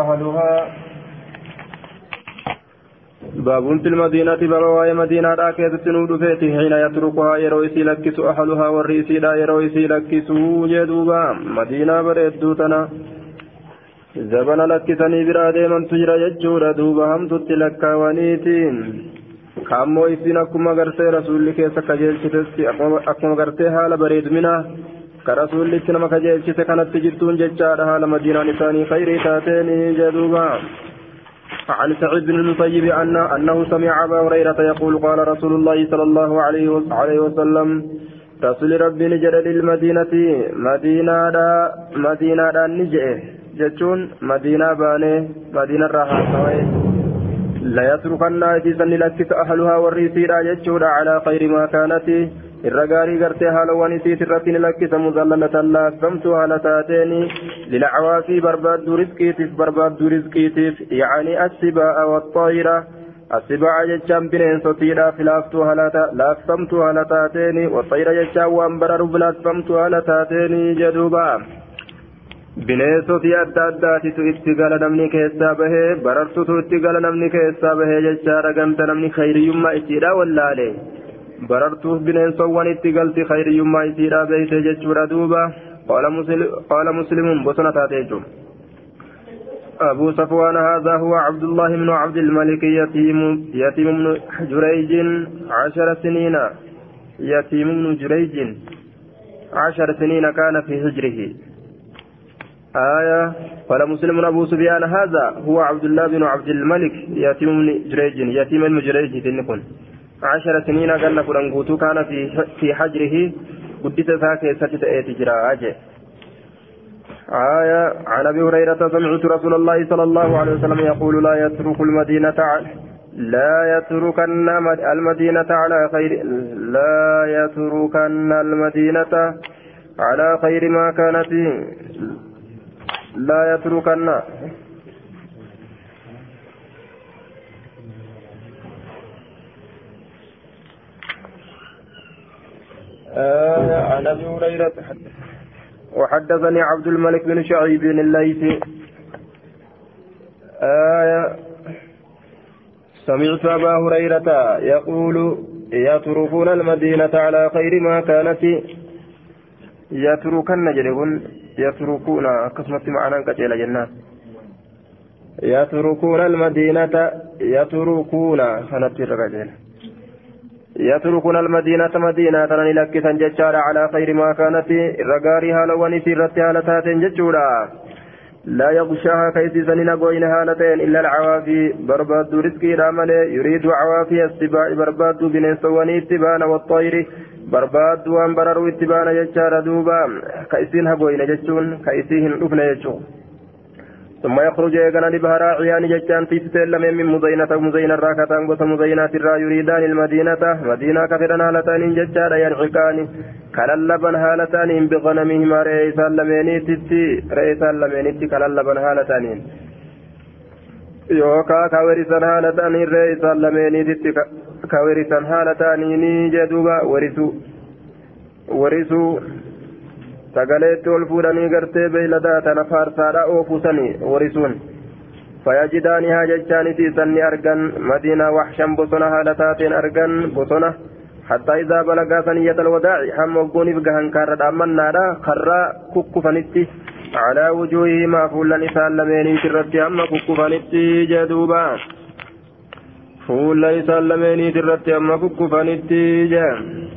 أهلها. باب في المدينة باب مدينة راكية تنود فيتي حين يتركها يرويسي لكس أهلها والرئيسي لا يرويسي لكس جدوبا. مدينة بريدوتنا زبنا لكسني برادي من تجرى يجور دوبا. هم تتلكا ونيتين. كامو إسين أكما غرتي رسول كيسا كجيلشتسي أكما غرتي حال بريد منه كرسول لتنما كجيلشت كانت تجدون ججار حال مدينة نساني خيري تاتين جدوبا عن سعيد بن المسيب أن أنه سمع أبا هريرة يقول قال رسول الله صلى الله عليه وسلم رسول ربي نجر للمدينة مدينة دا مدينة دا نجئ جتون مدينة باني مدينة راحة لا يتركن إذا لك أهلها والريسيرا جتون على خير ما كانت. الرقاري قرتي هالوان سيت الرتين لك مزللة لا سمت على تاتيني للعوافي برباد رزقيتف برباد رزقيتف يعني السباء والطائرة. السباع جتشان بنين سطيرا فلافتو هلاتا لافسمتو هلتاتيني والطيرة جتشان وانبرر بلافسمتو هلتاتيني جدوبا. Bineensoti adda addaatitu itti gala namni keessaa bahee barartutu itti gala namni keessaa bahee jechaadha ganta namni khayriyyummaa ittiidha wallaale barartuuf bineensowwan itti galti khayriyyummaa isiidha beeyte jechuudha duuba qaala muslimuun bosona taate jechuun أبو صفوان هذا هو عبد الله بن عبد الملك يتيم يتيم بن جريج عشر سنين يتيم بن جريج عشر سنين كان في هجره آية. قال مسلم أبو سفيان هذا هو عبد الله بن عبد الملك يتيم بن جريج يتيم بن جريج تنكن عشر سنين قال فرنقوتو كان في في حجره قدت ذاك ستة تجرى أجي. آية. عن أبي هريرة سمعت رسول الله صلى الله عليه وسلم يقول لا يترك المدينة لا يتركن المدينة على خير لا يتركن المدينة على خير ما كانت. لا يتركن. آه عن أبي هريرة. وحدثني عبد الملك بن شعيب الليثي. آية سمعت أبا هريرة يقول يتركون المدينة على خير ما كانت يتركن جلبون يتركون قسمة معنا كجيل جنة. يتركون المدينة يتركون فنبت الرجل يتركون المدينة مدينة تنني لك ججارة على خير ما كانت الرقاري هالواني سيرت هالتات ججورا لا يغشاها كيس سنين قوين هالتين إلا العوافي برباد رزقي رامل يريد عوافي السباع برباد بنين سواني اتبان والطير برباد وان برروا اتبان ججارة دوبا كيسين هقوين ججون كيسين ابن ججون ثم يخرج يغنى لبهرا عيان ججان في ستلم من مزينة مزينة راكتان قصة مزينة الرا يريدان المدينة مدينة كفران هالتان ججان ينعقان كللبن هالتان بغنمهما رئيسا لمينيتي رئيسا لمينيتي كللبن هالتان yookaa ka werisan haala ta'anii re'eesaan lameeniititti ka werisan haala ta'anii ni jedhuuba werisu werisu sagaleetti ol fuudhanii gartee beeyladaa tana faarsaadha oofusanii warisuun fayajidaanihaa jechaan isiisan ni argan madiinaa waxshan bosona haala taateen argan bosona حتى إذا بلغا ثنية الوداع هم وقوني بقهن كارا دامنادا خرا ككفنتي على وجوههما فولا نساء لميني ترتي هم ككفنتي جدوبا فولا نساء لميني ترتي هم ككفنتي جدوبا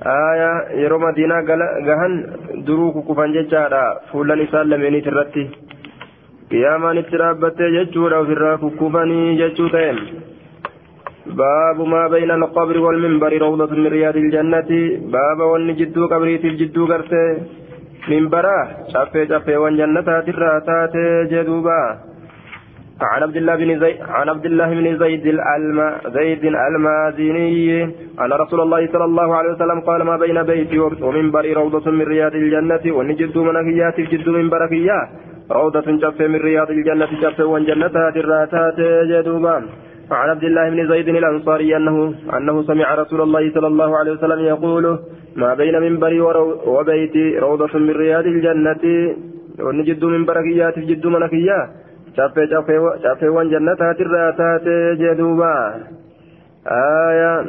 aya yeroo madiinaa gahan duruu kukufan jechaadha fuullan isaan lameeniit irratti qiyaamaan itti dhaabbattee jechuudha ofirraa kukkufanii jechuu ta'e baabu maa bayna alqabri walminbari rawdatu min riyaadi iljannati baaba wanni jidduu qabriitiif jidduu gartee minbaraa caffee caffeewwan jannataatirraa taatee jedhuuba عن عبد الله بن زيد عن عبد الله بن زيد الألم زيد المازني أن رسول الله صلى الله عليه وسلم قال ما بين بيتي ومنبر روضة من رياض الجنة ونجد منكيات جد من بركية روضة جف من رياض الجنة جف وجنتها الراتات جدوبا عن عبد الله بن زيد الأنصاري أنه أنه سمع رسول الله صلى الله عليه وسلم يقول ما بين منبري وبيتي روضة من رياض الجنة ونجد من بركيات جد منكية caffee caffeewwan jannataatirraa taate jedhuuba آية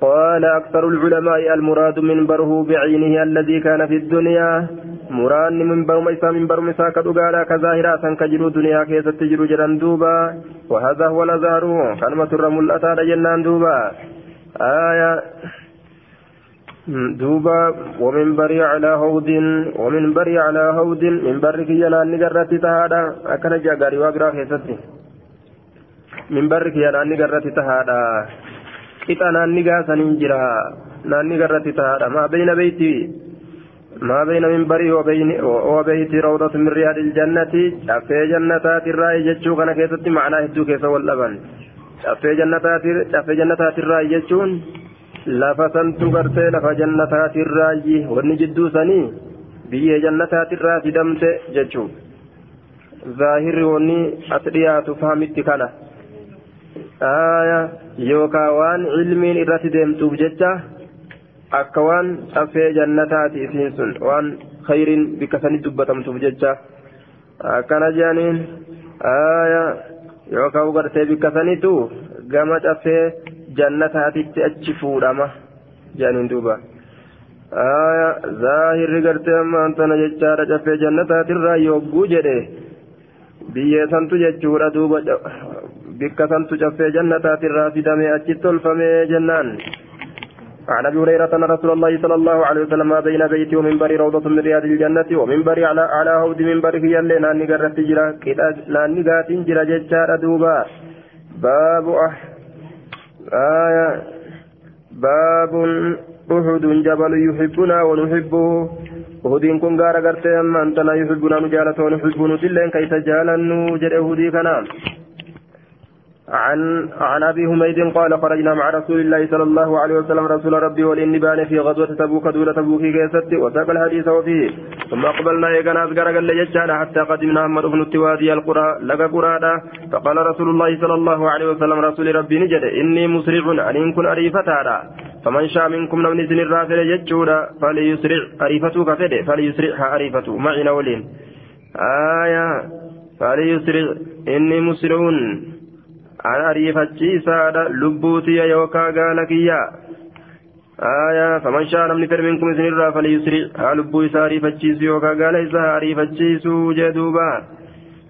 قال أكثر العلماء المراد منبره بعينه الذي كان في الدنيا مران منبر ميسا منبر ميسا كدوغالا كظاهرا سنكجرو دنيا كيسة تجرو جران دوبا وهذا هو الأزهر كلمة الرمل أتى جنان دوبا آية دوبا ومن بري على هود ومن بري على هود من برك ينان نقرت تهادا أكن جاغاري واقرا خيستي من برك ينان نقرت تهادا إتا نان نقاسا ننجرا نان نقرت تهادا ما بين بيتي ما بين من بري وبين وبيت روضة من رياض الجنة شافي جنتات الرأي جتشو كان كيستي معناه هدو كيسا واللبن شافي جنتات شافي جنتات الرأي جتشون lafa santu gartee lafa jannataatirraayi wanni jidduu sanii biyyee jannataatirraa fidamte jechuu zaahirri wanni as dhiyaatu fahamitti kana aya yookaa waan ilmiin irratti deemtuuf jecha akka waan caffee jannataati isiin sun waan khayriin bikka sanii dubbatamtuuf jecha akkana jedhaniin aya yookaa gartee bikka sanitu gama caffee jannataatitti achi fuudhama jedhaniin duuba zaahirri gartee ammaan tana jechaadha caffee jannataatirraa yogguu jedhe biyyee santu jechuudha duuba bikka santu caffee jannataatirraa fidamee achitti tolfamee jennaan عن ابي هريره ان رسول الله صلى الله عليه وسلم بين بيتي ومنبر روضه من رياض الجنه ومنبر على على هود منبره يلي ناني غرت جرا كدا ناني غاتين جرا جچا دوبا باب آية باب أحد جبل يحبنا ونحبه أهد كن غارة غرتي أما أنتنا يحبنا نجالة ونحبه نتلين كيف جالن جد أهدي كنام عن عن أبي حميد قال خرجنا مع رسول الله صلى الله عليه وسلم رسول ربي والانبان في غزوة تبوك دولة تبوك كيست وساق الحديث وفيه. ثم أقبلنا يغنا اصغر قال يجانا حتى قدمنا محمد بن التوادي القرى لقى قرى فقال رسول الله صلى الله عليه وسلم رسول ربي نجد إني مسرع إن كن اريفتا فمن شاء منكم نمني سن الرافل يجودا فليسرع أريفته كفده فليسرعها أريفته. معنا ولين آية. فليسرع. إني مسرعون gaala kiyya aayaa faman shaa namni fedhe minkum isinirraa falyusri haa lubbuu isaa ariifachiisu yookaa gaala isaa haa ariifachiisu jee duuba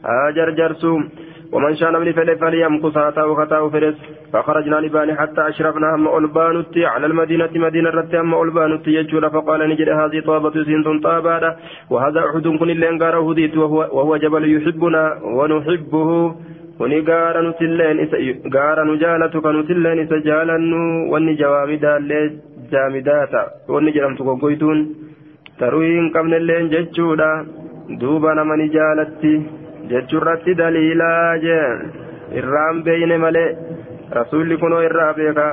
haa jarjarsu ومن شاء من فلي فليمكث هاتاه ختاه فرس فخرجنا نباني حتى أشرفنا هم ألبانتي على المدينة مدينة رت هم ألبانتي يجول فقال نجد هذه طابة سنت طابة وهذا أحد كن اللي أنقاره وهو, وهو جبل يحبنا ونحبه kuni gaara nutilleen isa gaara nu jaalatu ka nutilleen isa jaalannu wanni jawaabidaallee jaamidaata. Wanni jedhamtu goggoytuun taruu hin qabnelleen jechuudha. Duuba nama ni jaalatti jechuurratti daliilaa jee irraan beeyne malee rasuulli kunoo irraa beeka.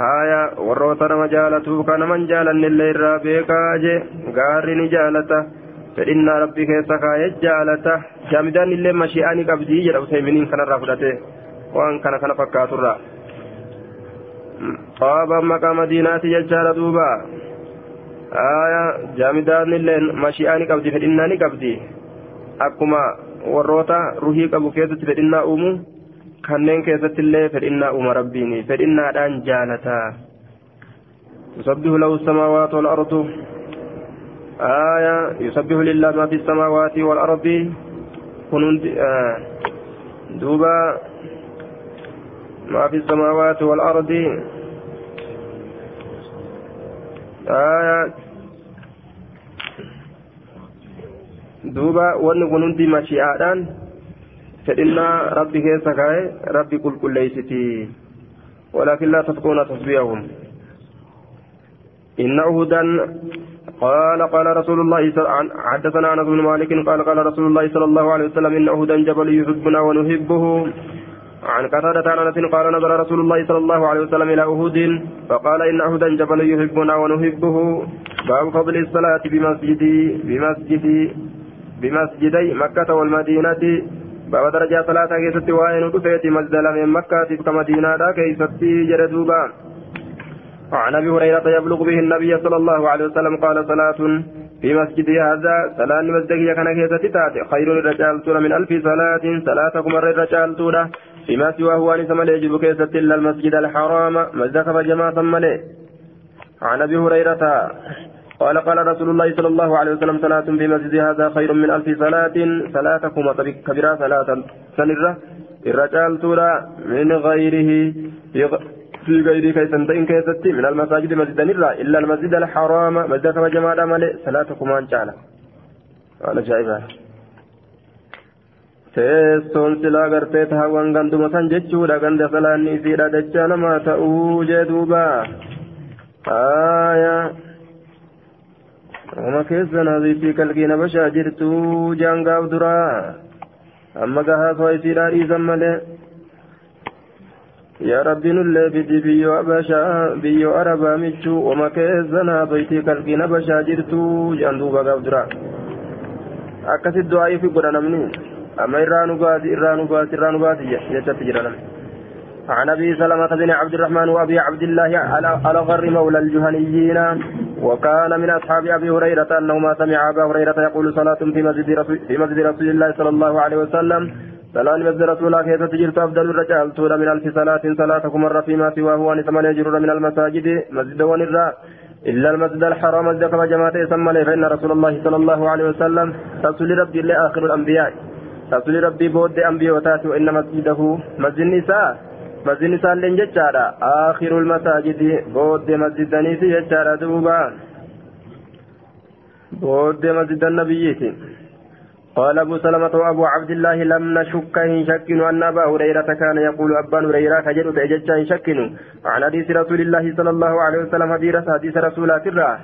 Haaya warroota nama jaalatuu ka naman jaalannellee irraa beekaa jee. Gaarri ni jaalata. fedhinnaa rabbii keessa kaayee jaalata jaamidaan illee mashi'aanii qabdii jedha usayminiin kanarraa fudhate waan kana kana fakkaaturra qaaba maqaa madiinaati jechaadha duuba aya jaamidaan illee mashi'aanii qabdi fedhinnaa ni qabdi akkuma warroota ruhii qabu keessatti fedhinnaa uumu kanneen keessatti illee fedhinnaa uuma rabbiin fedhinnaadhaan jaalata تسبح له السماوات والأرض آية يسبح لله ما في السماوات والأرض. آه دوبا. ما في السماوات والأرض. آية. دوبا. ون كنون مشيئان فإن ربي كيف ربي كل كل ليستي ولكن لا تفقون تصبيهم إن أحدا قال قال رسول الله حدثنا أنس بن مالك قال قال رسول الله صلى الله عليه وسلم ان أحدا جبل يحبنا ونحبه. عن قتادة عن أنس قال نظر رسول الله صلى الله عليه وسلم إلى أحد فقال ان أحدا جبل يحبنا ونحبه. باب فضل الصلاة بمسجد بمسجد بمسجدي مكة والمدينة. باب darajaa salaata keessatti waan dhufeetti masjida makkaa ka madiinaa keessatti جردوبا وعن أبي هريرة يبلغ به النبي صلى الله عليه وسلم قال صلاة في مسجد هذا صلاة مسجد كان كيسة تاتي خير الرجال من ألف صلاة صلاتكم الرجال فيما سواه أن سمل يجب كيسة إلا المسجد الحرام؟ مسجد فجماعة سمله عن أبي هريرة قال قال رسول الله صلى الله عليه وسلم صلاة في مسجد هذا خير من ألف صلاة. صلاتكم كبيرة صلاة. سنرة الرجال طول من غيره في غير كيسن تئن كيستي من المساجد مسجدا إلا إلا المسجد الحرام مسجد كما جماعة مالي صلاتكم أن جعل قال جائبا teessoon silaa gartee taawwan ganduma san jechuudha ganda salaanni isiidha dachaa namaa ta'uu jee duuba aya oma keessan hasiitii kalqiina bashaa jirtu jaangaaf duraa amma gahaasoo isiidhaa dhiisan malee nullee fidi biyyoo abashaa biyyoo arabaa michuu oma keessan hasiitii kalqiina bashaa jirtu jaan duuba gaaf duraa akkasit du'aayi fi godha namni أما إران باسي إران باسي إران باسي جتت جرنا عن أبي سلمة بن عبد الرحمن وأبي عبد الله على غر مولى الجهنيين. وكان من أصحاب أبي هريرة أنهما سمع أبا هريرة يقول صلاة في مسجد في مسجد رسول الله صلى الله عليه وسلم. صلاة مسجد رسول الله كيف تجرت أفضل الرجال طول من ألف صلاة صلاتكم مرة فيما سواه أن ثمانية جرور من المساجد مسجد ونرى إلا المسجد الحرام مسجد كما جماعة يسمى فإن رسول الله صلى الله عليه وسلم رسول ربي الله آخر الأنبياء رسول ربي بود أنبياء وإن مسجده مسجد النساء مسجد النساء لين جتشارا آخر المساجد بود مسجد النساء جتشارا دوبا بود مسجد النبي قال أبو سلمة وأبو عبد الله لم نشك إن شكنوا أن أبا هريرة كان يقول أبا هريرة كجد تأجج إن شكنوا. عن حديث رسول الله صلى الله عليه وسلم حديث رسولات الراه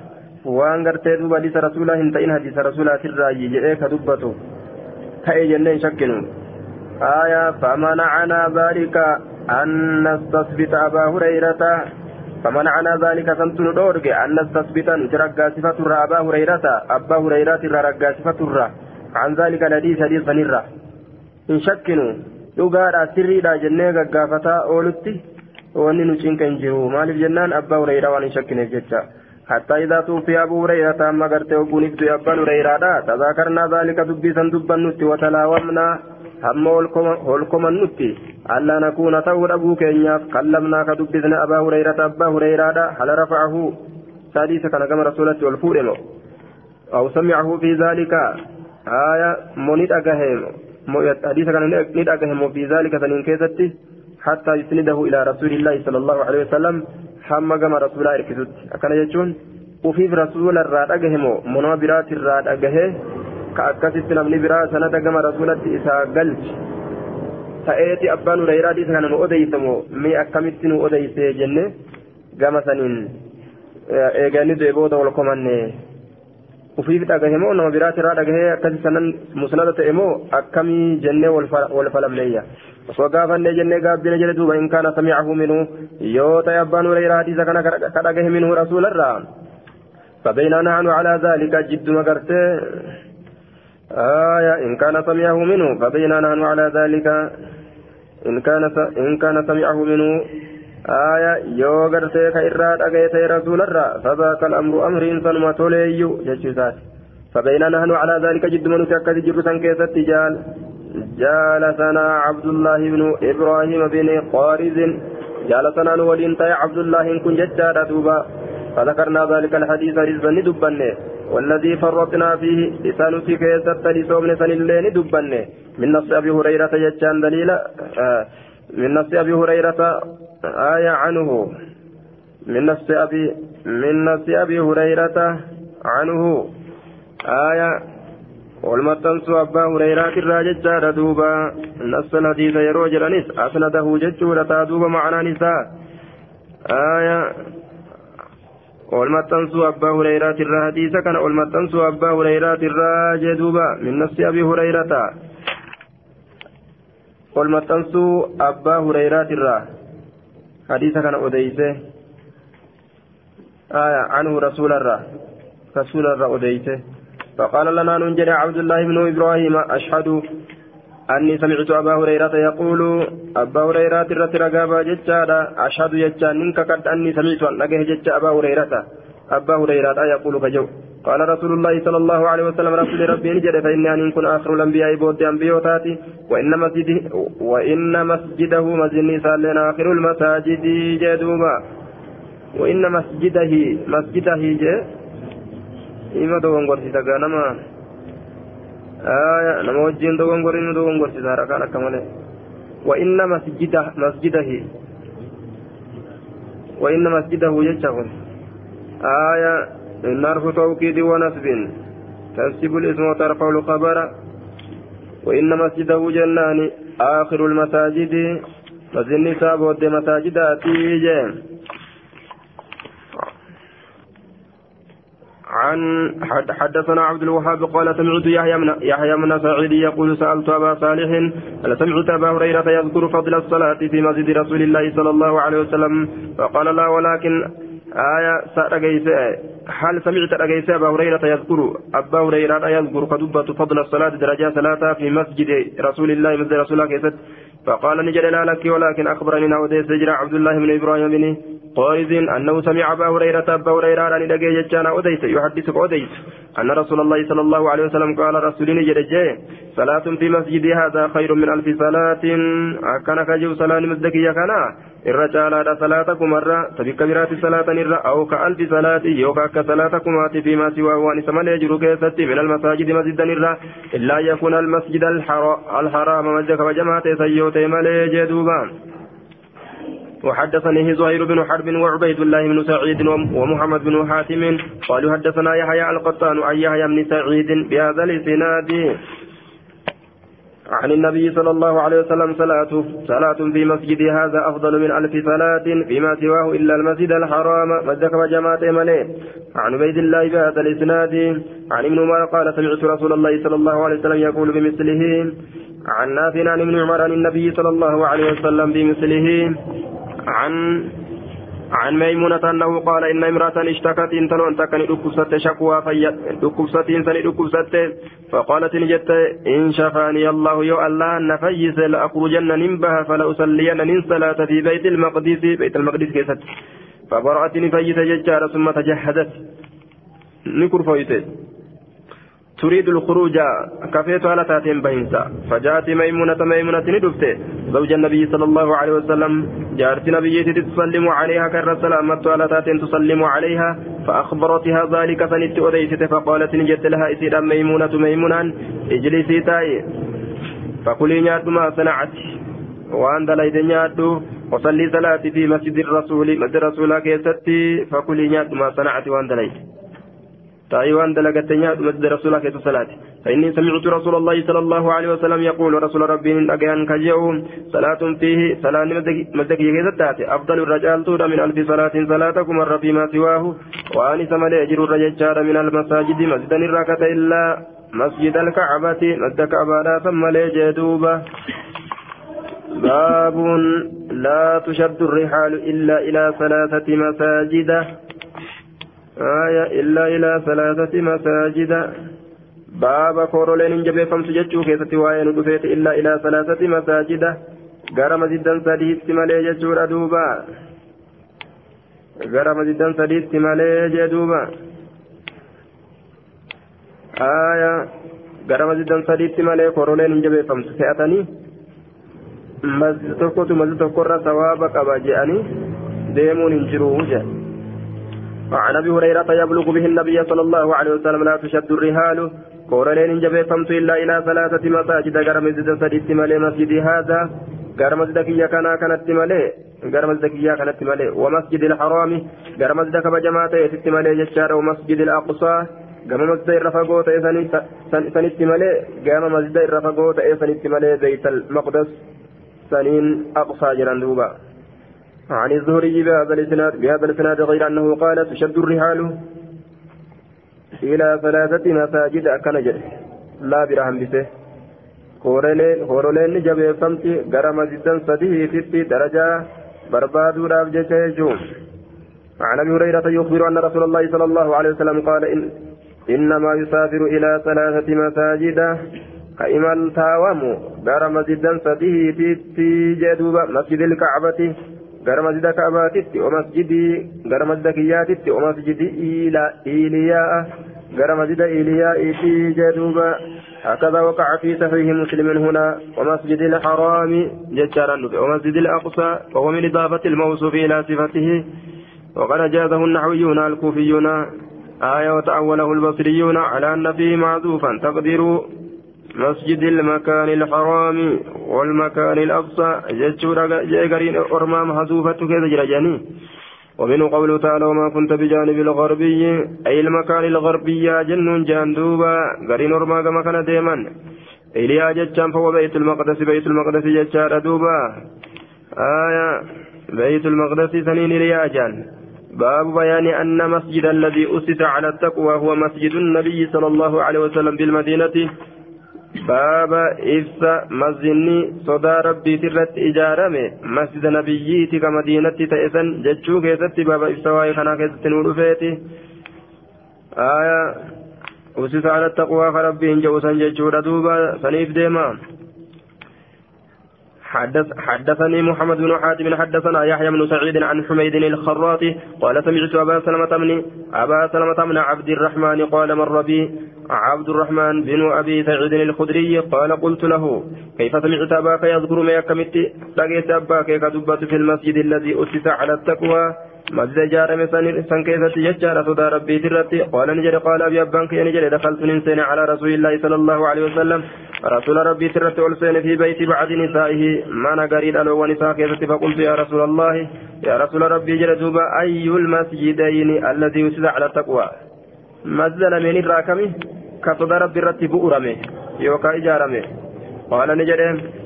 وأن قرتي دوبا حديث رسوله إن حديث رسولات الراه يجئك دبته ta'e jenneen shakkinu آية فمنعنا ذلك أن نستثبت أبا هريرة. فمنعنا ذلك سنتن دورك أن نستثبت نترقى صفة أبا هريرة. أبا هريرة رقى صفة عن ذلك الحديث حديث غنيرة. إن شكنوا jennee gaggaafataa oolutti wanni nu cinqa hin jiru maaliif jennaan abbaa hureyraa waan hin shakkineef jecha حتى إذا توفي أبو هريرة أما قرت وقوني في أبا هريرة تذاكرنا ذلك دبيسا دبا نتي وتلاومنا. هم هولكم النتي ألا نكون تور أبو كينياف كلمنا كدبسنا أبا هريرة أبا هريرة هل رفعه؟ سادسة كان كما رسولة والفورم أو سمعه في ذلك. آية منيت أجهم حديث كان نيت أجهم في ذلك سنين كيستي حتى يسنده إلى رسول الله صلى الله عليه وسلم hamma gama rasuulaa hirkisutti akkana jechuun ufiif rasuula irraa dhagahe moo monoo biraati irraa dhagahe ka akkasitti namni biraa sanada gama rasuulatti isaa galchi ta'eeti abbaan hureyraati isa kana nu odeysa moo mi akkamitti nu odeyse jenne gama saniin eeganni du'e ufiif dhagahe moo nama biraati irraa dhagahe akkasi sanan musnada ta'e moo akkamii jennee wal falamneeyya وقافن جنة قابل جل دوبا إن كان سمعه منه. يوتا يبان وليرا حديث كان كدقه منه رسول الله. فبيننا نحن على ذلك جد مقرت. آية إن كان سمعه منه. فبيننا نحن على ذلك. إن كان إن كان سمعه منه. آية يو قرت كإراد أجيت رسول الله فذاك الأمر أمر إنسان ما تولي يجوزات فبيننا نحن على ذلك جد من تأكد جرسا كيس التجال جالسنا عبد الله بن إبراهيم بن قارز جالسنا نولين عبد الله كن ججار دوبا فذكرنا ذلك الحديث رزقا ندبنه والذي فرطنا فيه لسانتي كيست لسومن سن اللين دبنه من نص أبي هريرة ججان دليل آه من نص أبي هريرة آية عنه من نص أبي من نص أبي هريرة عنه. آية والمتنسو أبا هريرة الراججة دوبا. نص الحديث يرو جرانيس أسنده ججورة دوبا معنا نساء. آية والمتنسو أبا هريرة الحديث كان والمتنسو أبا هريرة الراجة دوبا. من نص أبي هريرة. والمتنسو أبا هريرة الرا حديث كان أديسه آية عنه رسول الله رسول الله أديسه فقال لنا ننجر عبد الله بن إبراهيم أشهد أني سمعت أبا هريرة يقول أبا هريرة رت رقابا جتشادا أشهد جتشا منك قد أني سمعت أن أجه جتشا أبا هريرة أبا هريرة يقول كجو قال رسول الله صلى الله عليه وسلم رسول ربي نجد فإني أن كن آخر الأنبياء بود أنبيوتاتي وإن مسجده وإن مسجده مسجد سالين آخر المساجد جدوبا. وإن مسجده مسجده جه إما دوغن قرسي تقانما آية نما وجين دوغن قرين دوغن قرسي سارا كان كمالي وإن مسجده مسجده. وإن مسجده يجهون آية نرف توكيد ونسب تنسب الاسم وترفع الخبر. وإن مسجده جنان. آخر المساجد. مسجد النساء بود مساجداتي. جيم عن حدثنا عبد الوهاب قال سمعت يحيى من يحيى من سعيد يقول سألت أبا صالح هل سمعت أبا هريرة يذكر فضل الصلاة في مسجد رسول الله صلى الله عليه وسلم فقال لا ولكن آية سأرجيس هل سمعت رجيس أبا هريرة يذكر؟ أبا هريرة يذكر. كتبة فضل الصلاة درجة صلاة في مسجد رسول الله مسجد رسول الله فقال نجد لا لك ولكن أخبرني نعودي سجر عبد الله بن إبراهيم بن قائز أنه سمع أبا هريرة أبا هريرة أن دقي جتشان أوديس يحدثك أوديس. أن رسول الله صلى الله عليه وسلم قال رسول نجد صلاة في مسجد هذا خير من ألف صلاة. أكن كجو صلاة مسجد يكنا irra caalaadha salaatakum irra tabikka biraati salaatan irra aw ka alfi salaati yookaan akka salaatakumaati fi maasii waan isa malee jiru keessatti min almasaajidi masjidan irra illaa yakuna almasjida alharaama masjida kabajamaa ta'e sayyoo ta'e malee jee duuba وحدثني زهير بن حرب وعبيد الله بن سعيد ومحمد بن حاتم قالوا حدثنا يحيى القطان عن يحيى بن سعيد بهذا الاسناد عن النبي صلى الله عليه وسلم صلاة صلاة في مسجد هذا أفضل من ألف صلاة فيما سواه إلا المسجد الحرام. مسجد وجماعة مليه عن عبيد الله بهذا الإسناد. عن ابن عمر قال سمعت رسول الله صلى الله عليه وسلم يقول بمثله. عن نافع عن ابن عمر عن النبي صلى الله عليه وسلم بمثله. عن عن ميمونة أنه قال إن امرأة اشتكت intalli tun tokko dhukkubsatte شكوى dhukkubsatte isheen san dhukkubsatte فقالت ni jette إن شفاني الله yoo الله na fayyise لأخرجن nin baha فلأصلين nin salaata في بيت المقدس بيت المقدس keessatti. فبرأت نفيس ججار ثم تجهدت. نكر فويته. تريد الخروج كفيت على تاتين بينسا فجاءت ميمونة ميمونة ندفت زوج النبي صلى الله عليه وسلم جارت نبيتي تسلم عليها كر سلامت على تاتين تسلم عليها. فأخبرتها ذلك فنت أديست فقالت نجت لها إسيرا ميمونة ميمونا. اجلسي تاي. فكلي نيات ما صنعت. وأن دليت نيات وصلي صلاتي في مسجد الرسول مسجد الرسول كيستي. فكلي نيات ما صنعت وأن دليت تايوان دلقت مسجد رسول الله صلاة. فإني سمعت رسول الله صلى الله عليه وسلم يقول رسول ربي من أجيان كجيو صلاة فيه صلاة مسجد كيس أفضل الرجال طول من ألف صلاة صلاتكم مر فيما سواه. وأن سمل يجر الرجال من المساجد مسجد الركعة إلا مسجد الكعبة مسجد كعبة ثم ليجدوبة باب لا تشد الرحال إلا إلى ثلاثة مساجد. آية إلا إلى ثلاثة مساجد. باب كورولين انجبه فمس جتشو كيست وين دفيت إلا إلى ثلاثة مساجد. غرم جدا سديت مالي جتشو دوبا غرم جدا سديت مالي جدوبا آية غرم جدا سديت مالي كورولين انجبه فمس كأتني مسجد tokkotu masjid tokkorra sawaaba qaba je'anii deemuun hin jiru وعن أبي هريرة يبلغ به النبي صلى الله عليه وسلم لا تشد الرهال كورلين جبه فمت إلا إلى ثلاثة مساجد. غير مسجد سديت مالي مسجد هذا. غير مسجد كيا كان كانت مالي غير مسجد كيا كانت مالي ومسجد الحرام. غير مسجد كما جماعة يتت مالي جشار ومسجد الأقصى. gama masjida irra fagoo ta'e sanitti malee gama masjida irra fagoo ta'e sanitti malee duuba عن الزهري بهذا الإسناد بهذا الإسناد غير أنه قال تشد الرحال إلى ثلاثة مساجد اكنجر لا برهم بسه. جبيفمتي غرا مسجدا سديه في درجة بربادو راف جيجون عن أبي هريرة يخبر أن رسول الله صلى الله عليه وسلم قال إن إنما يسافر إلى ثلاثة مساجد كإمال تاوم غرا مسجدا سديه في جدوب مسجد الكعبة. Gara masjida kaabaatitti o masjidii gara masjida kiyyaatitti o masjidi iiliyaa'a gara masjida iiliyaa'iitii jedhuuba هكذا وقع في صحيح مسلم هنا ومسجد الحرام ججارا ومسجد الأقصى وهو من إضافة الموصوف إلى صفته وقد أجازه النحويون الكوفيون آية وتأوله البصريون على أن فيه معذوفا تقدير مسجد المكان الحرام والمكان الأقصى جتشورا جيغرين أرمى محذوفة كذا جرجاني ومنه قوله تعالى وما كنت بجانب الغربي أي المكان الغربي جن جاندوبا غرين أرمى كما كان ديما إليا جتشان فهو بيت المقدس بيت المقدس جتشان دوبا آية بيت المقدس سنين إليا جان باب بيان أن مسجد الذي أسس على التقوى هو مسجد النبي صلى الله عليه وسلم بالمدينة sodaa rabbiiti irratti ijaarame masjida nabiyyiiti ka madiinatti ta'e san jechuu keessatti baaba ibsa waa'ee kanaa keessatti nuu dhufeeti aya usisa ala taqwaa ka rabbiin jedhu san jechuudha duuba saniif deema حدث حدثني محمد بن حاتم حدثنا يحيى بن سعيد عن حميد الخراطي قال سمعت أبا سلمة بن أبا سلمة بن عبد الرحمن قال مر بي عبد الرحمن بن أبي سعيد الخدري قال قلت له كيف سمعت أباك يذكر ما يكمت؟ لقيت أباك كدبت في المسجد الذي أسس على التقوى. مسجد جارم سن كيف يجار صدى ربي ترتي قال نجد قال أبي أبانك يا نجد دخلت ننسين على رسول الله صلى الله عليه وسلم. رسول ربي ترتي ألسين في بيت بعد نسائه ما نقرين ألو ونساء كيف فقلت يا رسول الله يا رسول ربي جل دوبا أي المسجدين الذي يسد على التقوى؟ مسجد من الراكمي كصدى ربي رتي بؤرمي يوكا إجارمي قال نجد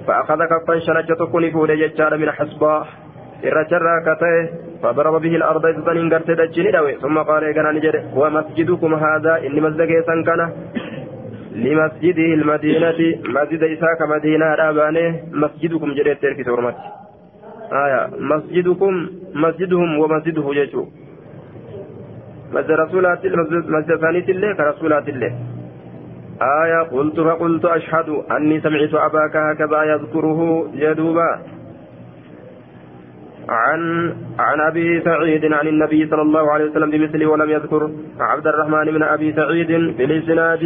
فأخذ كفا شنجة كوني فود يجار من حسباه akka ta'e فضرب به الأرض إذن قرت دجني ثم قال إيقنا نجد ومسجدكم هذا؟ إني مسجد كان. لمسجده المدينة مسجد إساك مدينة رابانه مسجدكم جريت تركي سورمت آية مسجدكم مسجدهم ومسجده يجو مسجد رسولات مسجد ثانية الله كرسولات الله. آية قلت فقلت أشهد أني سمعت أباك هكذا يذكره jedhe duuba. عن عن أبي سعيد عن النبي صلى الله عليه وسلم بمثله ولم يذكر. عبد الرحمن بن أبي سعيد بالإسناد.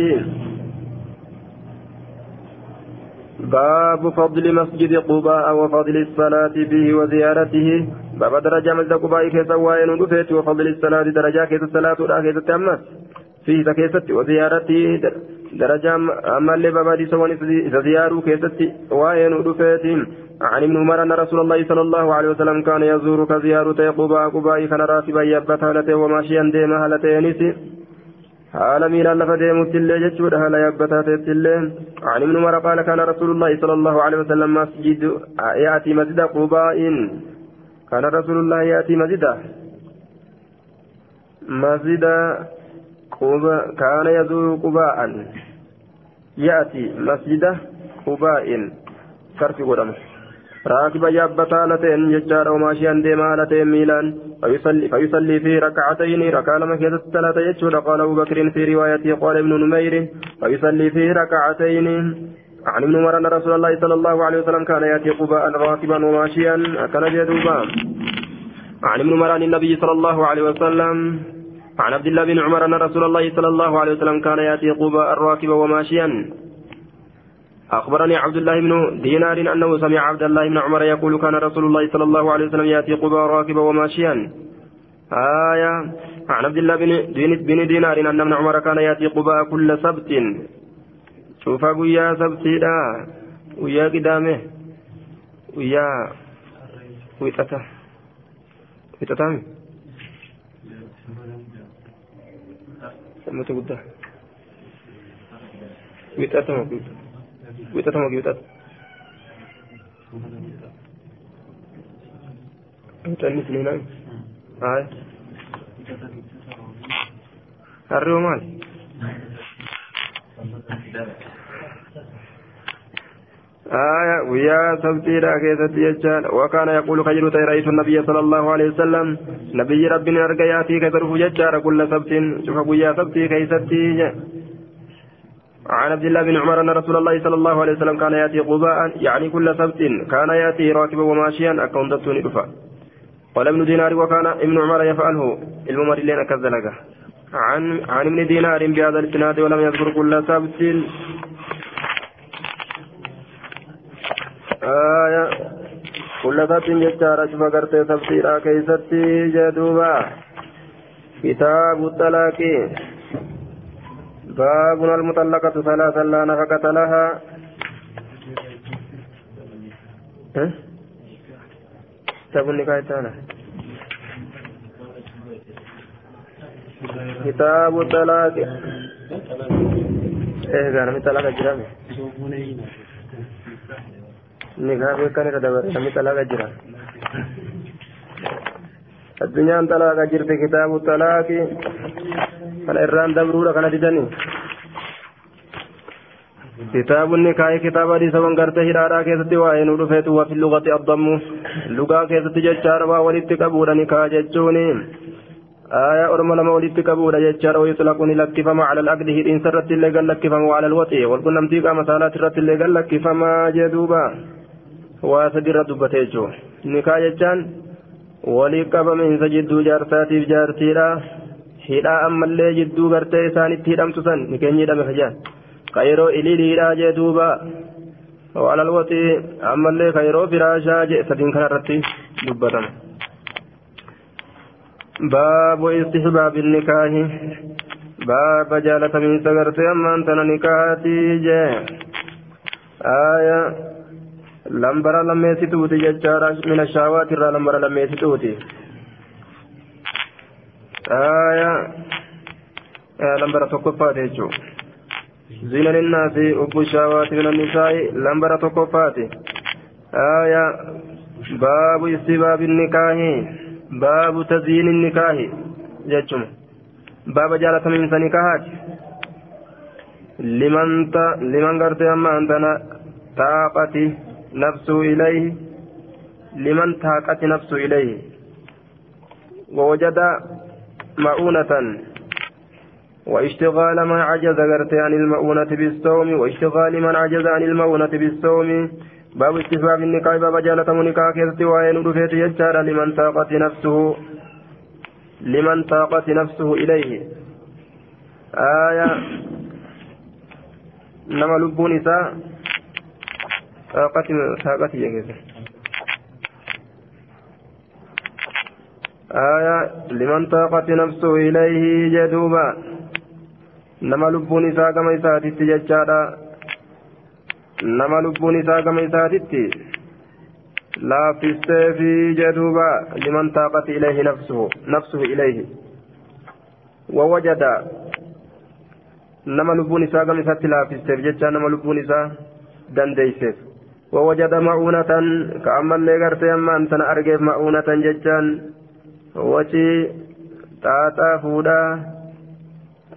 باب فضل مسجد قباء وفضل الصلاة فيه وزيارته باب darajaa masjida Qubaa'i keessa waan dhufe وفضل الصلاة darajaa keessa الصلاة ولا keessa التأمس فيه keessatti وزيارته درجة أما اللي باب دي سواني زيارو كيست وين ودفت عن ابن عمر أن رسول الله صلى الله عليه وسلم كان يزور كزيارة قباء قباء كان راتبا يبت هالته وماشيا ديما هالتين haala miilaan lafa deemutti illee jechuudha. Haala yaabbataateetti illee. عن ابن عمر قال كان رسول الله صلى الله عليه وسلم مسجد يأتي مسجد قباء كان رسول الله يأتي مسجد مسجد قباء كان يزور قباء يأتي مسجد قباء صرف قدمه راكبا يابتا لتين يجار وماشيا ديما لتين ميلان فيصلي, فيصلي في ركعتين ركع لما ثلاثة يجود قال أبو بكر في روايته قال ابن نمير فيصلي في ركعتين عن ابن عمر أن رسول الله صلى الله عليه وسلم كان يأتي قباء راكبا وماشيا كان جدوبا عن ابن عمر عن النبي صلى الله عليه وسلم عن عبد الله بن عمر أن رسول الله صلى الله عليه وسلم كان يأتي قباء راكبا وماشيا أخبرني عبد الله بن دينار أنه سمع عبد الله بن عمر يقول كان رسول الله صلى الله عليه وسلم يأتي قبى راكبا وماشيا. آية. عن عبد الله بن, بن دينار أن ابن عمر كان يأتي قبى كل سبت. شوف ويا سبت لا ويا قدامه. ويا ويتتا ويتتا سمته قدام ويتتا moo wixata wixanni siniinaan haaya harree maal آية ويا سبتيرا كيست يجان وكان يقول خير رأيت النبي صلى الله عليه وسلم. نبي ربنا أرقياتي كترف يجار كل سبت شوف ويا سبتي كيستي عن عبد الله بن عمر أن رسول الله صلى الله عليه وسلم كان يأتي قباء يعني كل سبت كان يأتي راكبا وماشيا أكون دفتوني دفا قال ابن دينار وكان ابن عمر يفعله. الممر لين كذلك عن عن ابن دينار بهذا الإسناد ولم يذكر كل سبت. آية. كل سبت جتارة فقرت تفسيرا كيستي جدوبا. كتاب الطلاق. باب المطلقة ثلاثا لا نفقة لها. كتاب النكاح كتاب الطلاق. إيه كان من طلاق الجرام نكاح كان يتدبر من طلاق الجرام الدنيا طلاق جرت كتاب الطلاق. فالإران دبروا لك نددني كتاب النكاح كتاب حديث من قرته هرارا كيست وائن ودفت وفي اللغة الضم لغة كيست ججار ولدت قبول نكاح ججوني آية أرمى لما ولدت قبول ججار ويطلقني لكفما على الأقد هدين سرت اللي قال لكفما وعلى الوطي والكل نمتيك مسالات رت اللي قال لكفما جدوبا واسدر دبتيجو نكاح ججان ولي qabamiinsa jidduu jaarsaatiif jaartiidha hidhaa ammallee jidduu gartee isaanitti hidhamtu san ni keenya hidhame fajaan kayroo ililiidhaa jee duuba. الوطي أما اللي خيرو فراشا جئ سدين كان رتي دبتم باب استحباب النكاح باب جالة من سغرت أما أنت نكاحتي جئ آية لمبرا لميسيتوتي ججارا من الشهوات لمبرا لميسيتوتي آية آية لمبرا تقفات يجو زين للناس أبو الشهوات من النساء لمبرا تقفات آية باب استباب النكاح باب تزيين النكاح ججم باب جالة من سنكاحات لمن ت... لمن قرت أما أنتنا طاقتي نفسه إليه لمن طاقت نفسه إليه ووجد مؤونة. واشتغال من عجز غرت عن المؤونة بالصوم واشتغال من عجز عن المؤونة بالصوم. باب استحباب النكاح باب جالة نكاح كيستي وين رفيت يجار لمن طاقت نفسه لمن طاقت نفسه إليه. آية. نما لبون إساء طاقت طاقت يجز آية لمن طاقت نفسه إليه جدوبا نما لبون إساء كما إساتت ججارا نما لبون إساء كما إساتت لا في السيف جدوبا لمن طاقت إليه نفسه نفسه إليه ووجد نما لبون إساء كما إساتت لا في السيف ججا نما لبون إساء دنديسف ووجد مؤونة كأما اللي قرت يما أنت أرجف مؤونة ججان تاتا فودا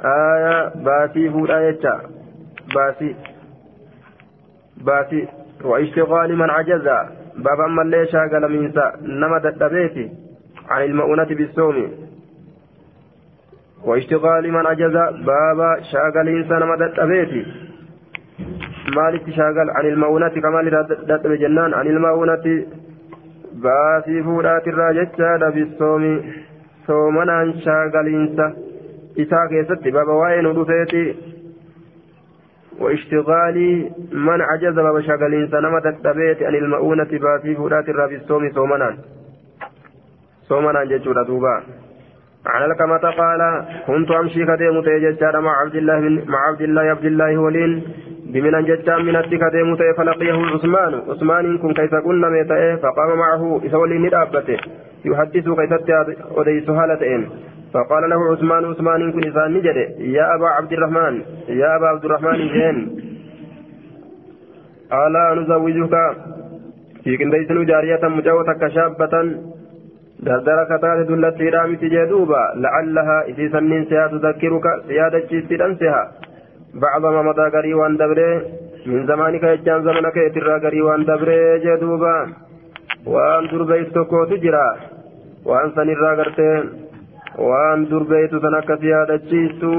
آية باسي فودا يجا باسي باسي واشتغال من عجز بابا من اللي شاغل منسا نما دبيتي عن المؤونة بالصوم واشتغال من عجز بابا شاغل إنسان نما دبيتي maalitti shaagal? An ilma'uunati kamaal dadhabe jennaan? An ilma'uunati baasii fuudhaatirraa jechaadha bisoomi soomanaan shaagaliinsa isaa keessatti baaba waa'ee nu dhufeeti واشتغال من عجز باب شغلين سنما تتبيت عن المؤونة باسي فودات الرابستوم صومنا صومنا ججورة دوبا عن كما قال كنت أمشي كديم تيججار مع عبد الله مع عبد الله عبد الله ولين بمن جتا من التكة متى فلقيه عثمان. عثمان كن كيف كنا ميتة فقام معه إسولي ندابته يحدث كيف أديس هالتين فقال له عثمان عثمان كن إسان نجد يا أبا عبد الرحمن يا أبا عبد الرحمن جين. ألا نزوجك؟ في كنديس جارية مجاوة شابة دردر كتات دلت رامت جدوبا لعلها إذا سنين سيا تذكرك سيادة جيستي بعض ما مضى قري دبره من زمانك يجان زمنك يترى قري وان دبره جدوبا وان دربيت تكو تجرى وان سنرى قرتين وان دربيت سنك سيادة جيستو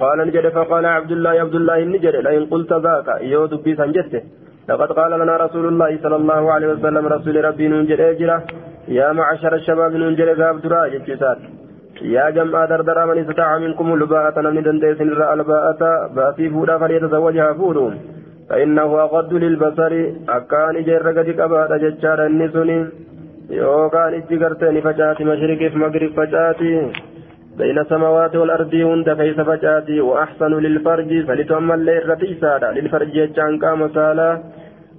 قال نجد فقال عبد الله عبد الله نجد لئن قلت ذاك يو دبي سنجته لقد قال لنا رسول الله صلى الله عليه وسلم رسول ربي نجد اجرة يا معشر الشباب ننجل غاب درا جتشسات يا جماعة دردرا من استطاع منكم الباءة نمني دنديس نرى الباءة باتي فودا فليتزوجها فودون فإنه أغض للبصر أكان جرقة كبات جتشار النسوني يوكان اتقرتني فجاتي مشرق في مغرب فجاتي. بين السماوات والأرض هند كيس فجأتي؟ وأحسن للفرج فلتؤمن ليرتي سادا للفرج جتشان قام سالا.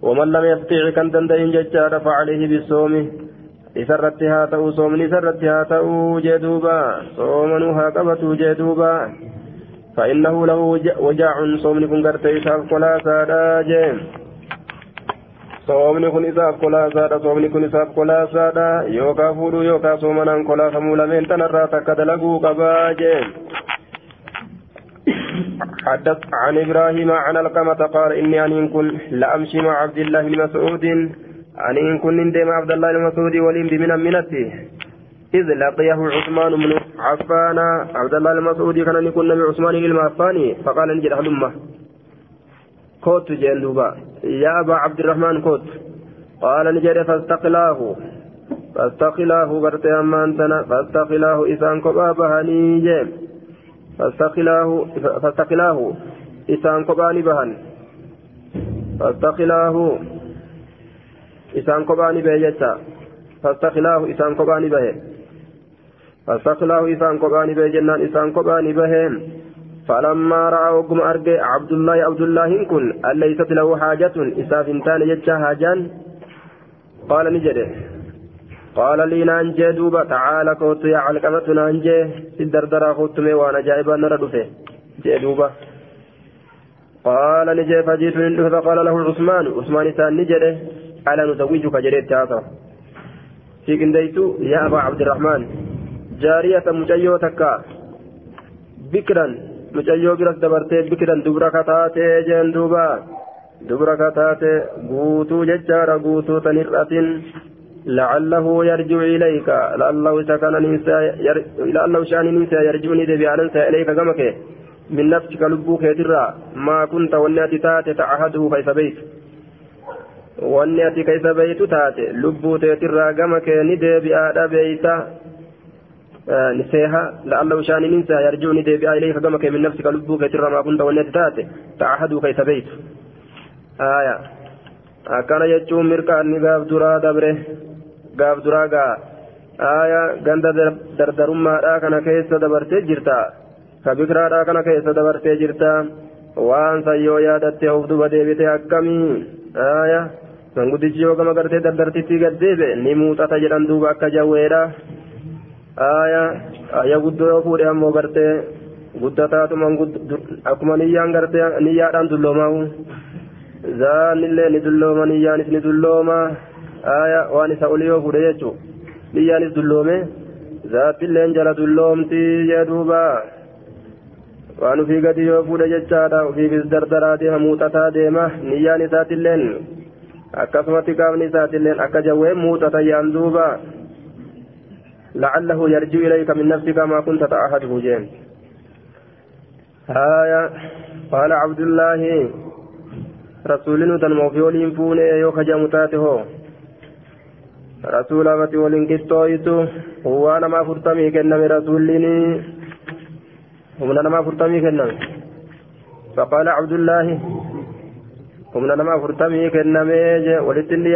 ومن لم يستطيع كان دندين جتشار فعليه بالصوم. haa ta'u jee duuba soomanuu haa qabatu jee duuba فإنه له وجاع صومني كن قرتي إساف كلا سادا جيم. صومني كن إساف كلا سادا صومني كن إساف كلا سادا يوكا فودو يوكا صومنا كلا خمولا من تنرى تكدلقو قبا جيم حدث عن إبراهيم عن القمة قال إني أن كن لأمشي مع عبد الله بن مسعود أن كن ديم عبد الله المسعود وليم بمن منته إذ لقيه عثمان بن عفان عبد الله المسعود كان يكون نبي عثمان المعفاني فقال نجد هلمة كوت جندوبا يا أبا عبد الرحمن كوت. قال نجد فاستقلاه. فاستقلاه برتي أمانتنا. فاستقلاه إسان كبابها نيجيم فاستقلاه فاستقلاه إسان كباني بهن فاستقلاه isaan kophaa ni bahe jecha fastakilaahu isaan kophaa ni bahe fastakilaahu isaan kophaa ni فلما رأى وقم أرجع عبد الله عبد الله كن ليست له حاجة؟ إساف تان يجا هاجان قال نجده قال لي نانجي دوبا تعالى كوت يا علقمة نانجي. الدردرة خطمي وأنا جايبا نردفه جي دوبا. قال نجي فجيت من فقال له عثمان. عثمان سان نجده ألا نزوجك؟ جريت هذا في كنديت يا أبا عبد الرحمن جارية مجيو تكا بكرا مجيو برس دبرتي بكرا دبرا كتاتي جين دوبا دبرا كتاتي قوتو ججارة قوتو تنرأة لعله يرجع إليك لعله سكن لعله شان نسى يرجعني دبيانا إليك كمك من نفسك لبوك يدرى ما كنت والناتي تاتي تعهده كيف بيت wanni ati keessa beeytu taate? Lubbuu teetirraa gama kee ni ninsa yarji'u ni deebi'aa ilayka gama kee min nafsika lubbuu keetirraa maa kunta wanni ati taate ta'ahaduu keessa beeytu aya akkana jechuun mirqaanni gaaf duraa dabre gaaf duraa gaa aya ganda dardarummaadhaa kana keessa dabartee jirta ka bikiraadhaa kana keessa dabartee jirta waan san yoo yaadatte of duba deebite akkamii aya manguddichi yoo gama gartee dardartitti gaddeebe ni muuxata jedhan aya aya guddoo yoo fuudhe ammoo gartee guddataatuma akkuma niyyaan gartee niyyaadhaan dulloomaa'u zaanillee ni dullooma niyyaanis ni dullooma aya waan isa oli yoo fuudhe jechuu niyyaanis dulloome zaattilleen jala dulloomti jee duuba waan ufii gadi yoo fuudhe jechaadha ufiifis dardaraa deema muuxataa deema niyyaan isaatilleen akkasumatti qaamni isaatilleen akka jawwee muuxata yaan duuba لعله يرجع إليك من نفسك ما كنت تعهده جين هايا قال عبد الله رسول تنمو في ولين فوني يوكا جامتاته رسول أبتي ولين كستويتو هو أنا ما فرتمي كنمي رسولني هم أنا ما فرتمي كنمي. فقال عبد الله humna nama afurtamii kennamee je walitti inni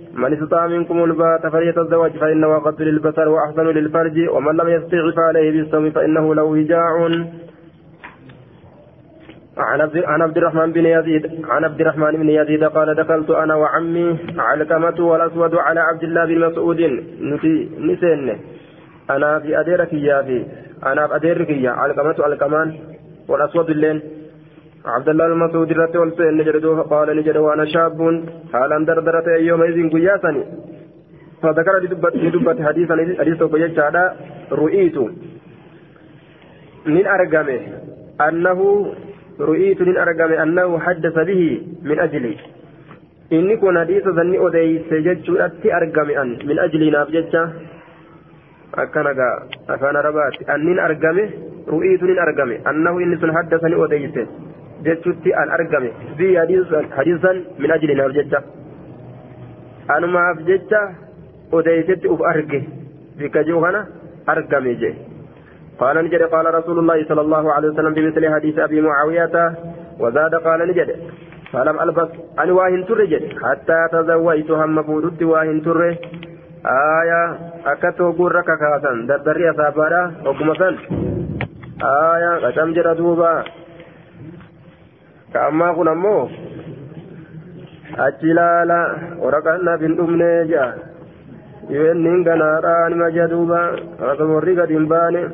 من استطاع منكم الباء فليتزوج فإنه اغض للبصر وأحسن للفرج ومن لم يستطع فعليه بالصوم فإنه له وجاع. عن عبد الرحمن بن يزيد عن عبد الرحمن بن يزيد قال دخلت أنا وعمي علقمة والأسود على عبد الله بن مسعود. نسين أنا في أديرك يا أنا في أديرك يا علقمة علقمان والأسود اللين. عبد الله المسعود رت والسين نجد قال نجد وأنا شاب حالا دردرت يومئذ قياسني فذكر لدبة حديثا حديث بيجادا رؤيت من أرقمه أنه رؤيت من أرقمه أنه حدث به من أجلي inni kun hadiisa sanni odeyse jechuudhatti argame an min ajliinaaf jecha akkana gaa afaan arabaati annin argame ru'iitu nin argame annahu inni sun haddasani odeyse jechutti an argame. Fi hadiisan min ajliinaaf jecha anumaaf jecha odeysetti uf arge. Bika jiru kana argame jee. قال نجد قال رسول الله صلى الله عليه وسلم بمثل حديث أبي معاوية وزاد قال نجد فلم ألبس أن واهن ترجت حتى تزوجت هم فودت واهن تره آية أكتو قرك كاسا دردري أصابارا وقمسا آية قتم جرى دوبا كأما قل أمو أجلالا ورقنا بن أمني جاء يوين غنارا نما جدوبا رقم قد باني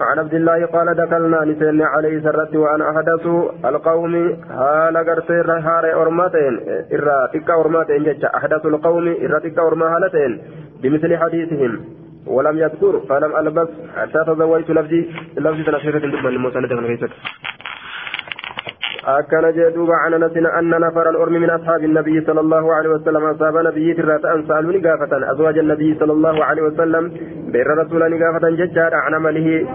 عن عبد الله قال دخلنا نسين عليه سرت وانا احدث القوم هال غرتير هار اورماتين ارا تكا اورماتين جج احدث القوم ارا تكا اورما هالتين بمثل حديثهم ولم يذكر فلم البس حتى تزوجت لفظي لفظي تنشيرة دبا المسند من أكن جدوب عن نسنا أن نفر الأرم من أصحاب النبي صلى الله عليه وسلم أصحاب نبي ترات أن سألوا نقافة أزواج النبي صلى الله عليه وسلم بير رسول نقافة ججار عن عمله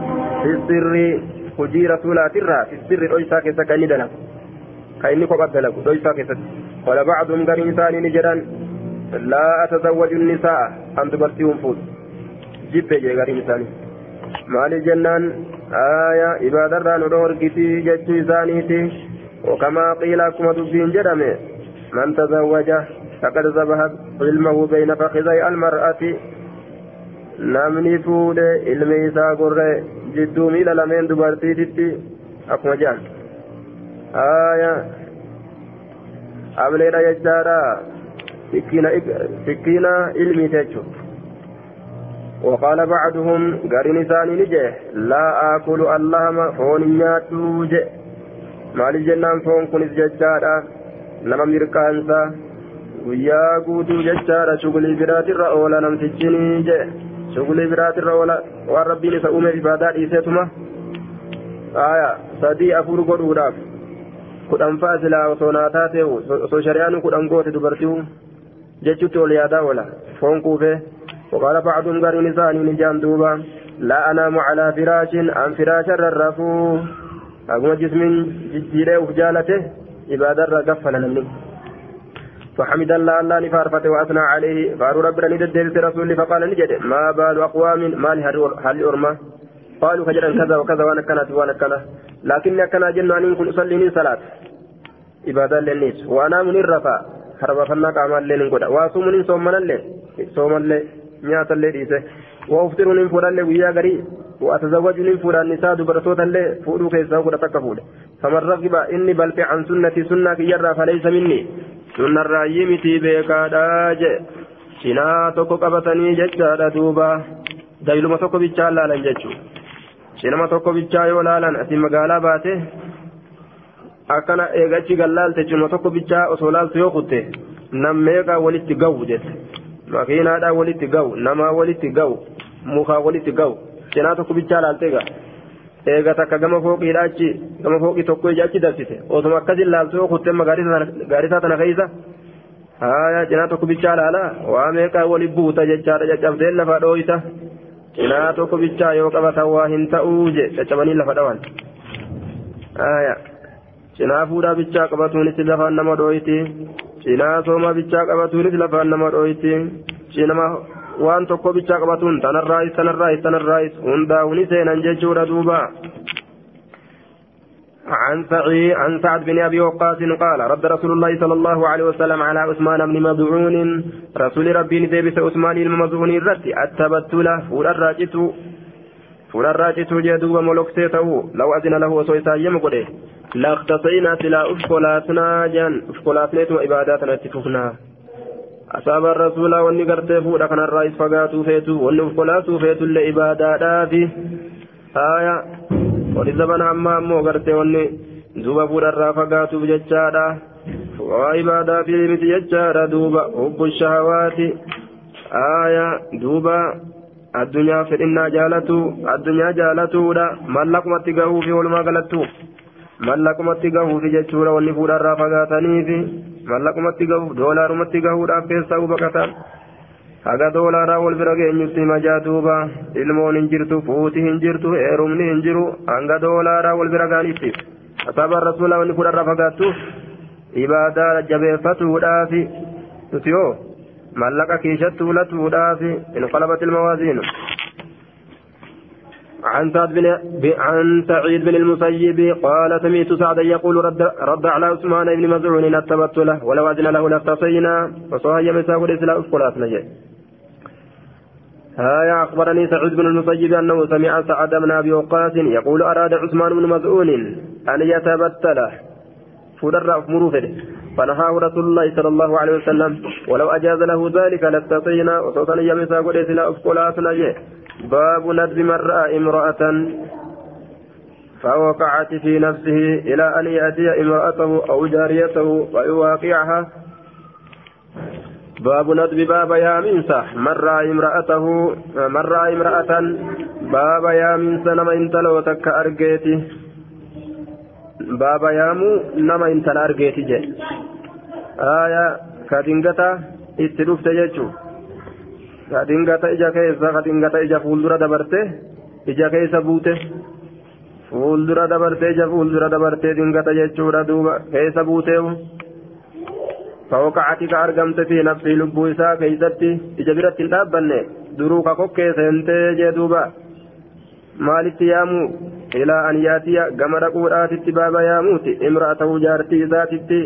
في السر tirraa sirri dhoysaa keessa kan inni dalagu kan inni kophaa dalagu dhoysaa keessatti qala bacduum gariin isaanii ni jedhan laa atazawwaju nisaa an dubartii hun fuudhu jibbe jee gariin isaanii maaliif jennaan aayaa ibaadarraa nu dhoorgitii jechuu isaaniiti وكما قيل كما تبين جرمه من تزوج فقد ذبحت علمه بين فخذي المرأة namni fuudhe ilmi isaa gurre jidduu miila lameen dubartiititti akkuma jedhan aya ableedha jechaadha sikkiina ilmiite jechu وقال بعضهم قرن ثاني نجي لا آكل اللهم فون نياتو جي maaliif jennaan foon kunis jechaadha nama mirkaansa guyyaa guutuu jechaadha shugulii biraatirra oola namtichini je shugulii biraatirra oola waan rabbiin isa uumeef ibaadaa dhiiseetuma aya sadii afur godhuudhaaf kudhan faa silaa osoo naa taate osoo shari'aan kudhan goote dubartii jechutti ol yaadaa oola foon kuufee وقال بعضهم قرين نساني نجان دوبا لا أنام على فراش عن فراش الرفوه أقوم جسم جديده وجالته عبادة رقفل نمني فحمد الله الله نفارفت وأثنى عليه فارو ربنا نددت رسول فقال نجد ما بال أقوام ما هل أرمى قالوا فجرا كذا وكذا وأنا كانت وأنا كذا لكن كان جن أن كن أصلي صلاة عبادة للنيس وأنا من الرفا harba fannaa qaamaan illee nin godha. Waa sumunin soommanallee soomallee nyaatallee dhiise. Waa uftiruun hin fuudhallee guyyaa garii? وأتزوج من فلان نساء دبرتوتا لي فؤلو كيسا وكذا تكفول فمن رغب إني بل عن سنتي سنة يرى فليس مني. سنة الرايمتي بيكا داج شنا توكو قبطني ججا دوبا. دايلما توكو بيتشا لالا ججو. شنما توكو بيتشا يولالا أتي مقالا باته akkana eegachi gallaalte cima tokko bichaa osoo laaltu yoo kutte nammeeqa walitti gahu jette makiinaadhaa walitti gahu namaa walitti gahu mukaa walitti gahu cinaa tokko bichaa laalte egaa eega takka gama fooqiidha achi gama fooqii tokko ija achi darsite osuma akkasin laaltu yoo kutte gaarisaa tana keessa haya cinaa tokko bichaa laala waa meeqaa wali buuta jechaadha caccabdeen lafa dhooyta cinaa tokko bichaa yoo qabatan waa hin ta'uu je caccabanii lafa dhawan haya cinaa fuudhaa bichaa qabatuunis lafaan nama dhooyti cinaa sooma bichaa qabatuunis lafaan nama dhooyti cinama waan tokko bichaa qabatuun tanarraayis tanarraayis tanarraayis. Hundaa'uuni seenan jechuudha duuba. عن سعي عن سعد بن ابي وقاص قال رد رسول الله صلى الله عليه وسلم على عثمان بن مظعون رسول ربي ندبس عثمان المظعون الرد التبتل فول الراجت فول الراجت جدوب ملوكسيته لو اذن له وسويسا يمقده لا اختصينا سلا افقلاتنا جان افقلاتنا وعباداتنا اتفقنا asaabaan rasuulaa wanni gartee fuudha kanarraa is fagaatuu feetu wanni ufkolaatuu feetullee ibaadaadhaafi. Haaya wani zaban hammaa ammoo gartee wanni duuba fuudharraa fagaatuuf jechaadha. Waa ibaadaa fi miti jechaadha duuba hubbu shahawaati haaya duuba addunyaa fedhinnaa jaalatu addunyaa jaalatuudha. Mallaqumatti ga'uu fi walumaa galattu. Mallaqumatti gahuufi jechuudha wanni fuudharraa fagaataniifi mallaqumatti gahuuf doolaarumatti gahuudhaaf keessaa baqatan haga doolaaraa wal bira geenyutti majaa duuba ilmoon hin jirtu fuuti hin jirtu heerumni hin jiru hanga doolaaraa wal bira gaanitti asaabaan rasuulaa wanni fuudharraa fagaattuuf ibaadaa jabeeffatuudhaafi nuti yoo mallaqa kiishatti ulatuudhaafi inqalabat ilmawaaziinu عن سعد بن عن سعيد بن المسيب قال سمعت سعدا يقول رد, رد على عثمان بن مزعون اتبت له ولو أذن له لاختصينا وصهي مساق الإسلام افقلات نجي. هايا أخبرني سعيد بن المسيب أنه سمع سعد بن أبي وقاص يقول أراد عثمان بن مزعون أن يتبتله فدر مروفه فنهاه رسول الله صلى الله عليه وسلم. ولو أجاز له ذلك لاستطينا وصوتنا يمساق الإسلام افقلات نجي. باب ندب من رأى امرأة فوقعت في نفسه إلى أن يأتي امرأته أو جاريته فيواقعها باب ندب باب يا منسى من رأى امرأته من رأى امرأة باب يا منسى نما انت لو تك أرجيتي باب يامو نما انت الأرجيتي جي آية كاتنجتا اتلوفت جيتشو kadhingata ija keessa kadhingata ija fuuldura dabarte ija keessa buute fuuldura dabarte ija fuuldura dabarte dingata jechuudha duuba keessa buuteewu ka isaa keeysatti ija biratti hin dhaabbanne duruu ka kokkee seentee jee duuba maalitti yaamu ilaa an yaatiya gama dhaquudhaatitti baaba yaamuuti imra'atahu jaartii isaatitti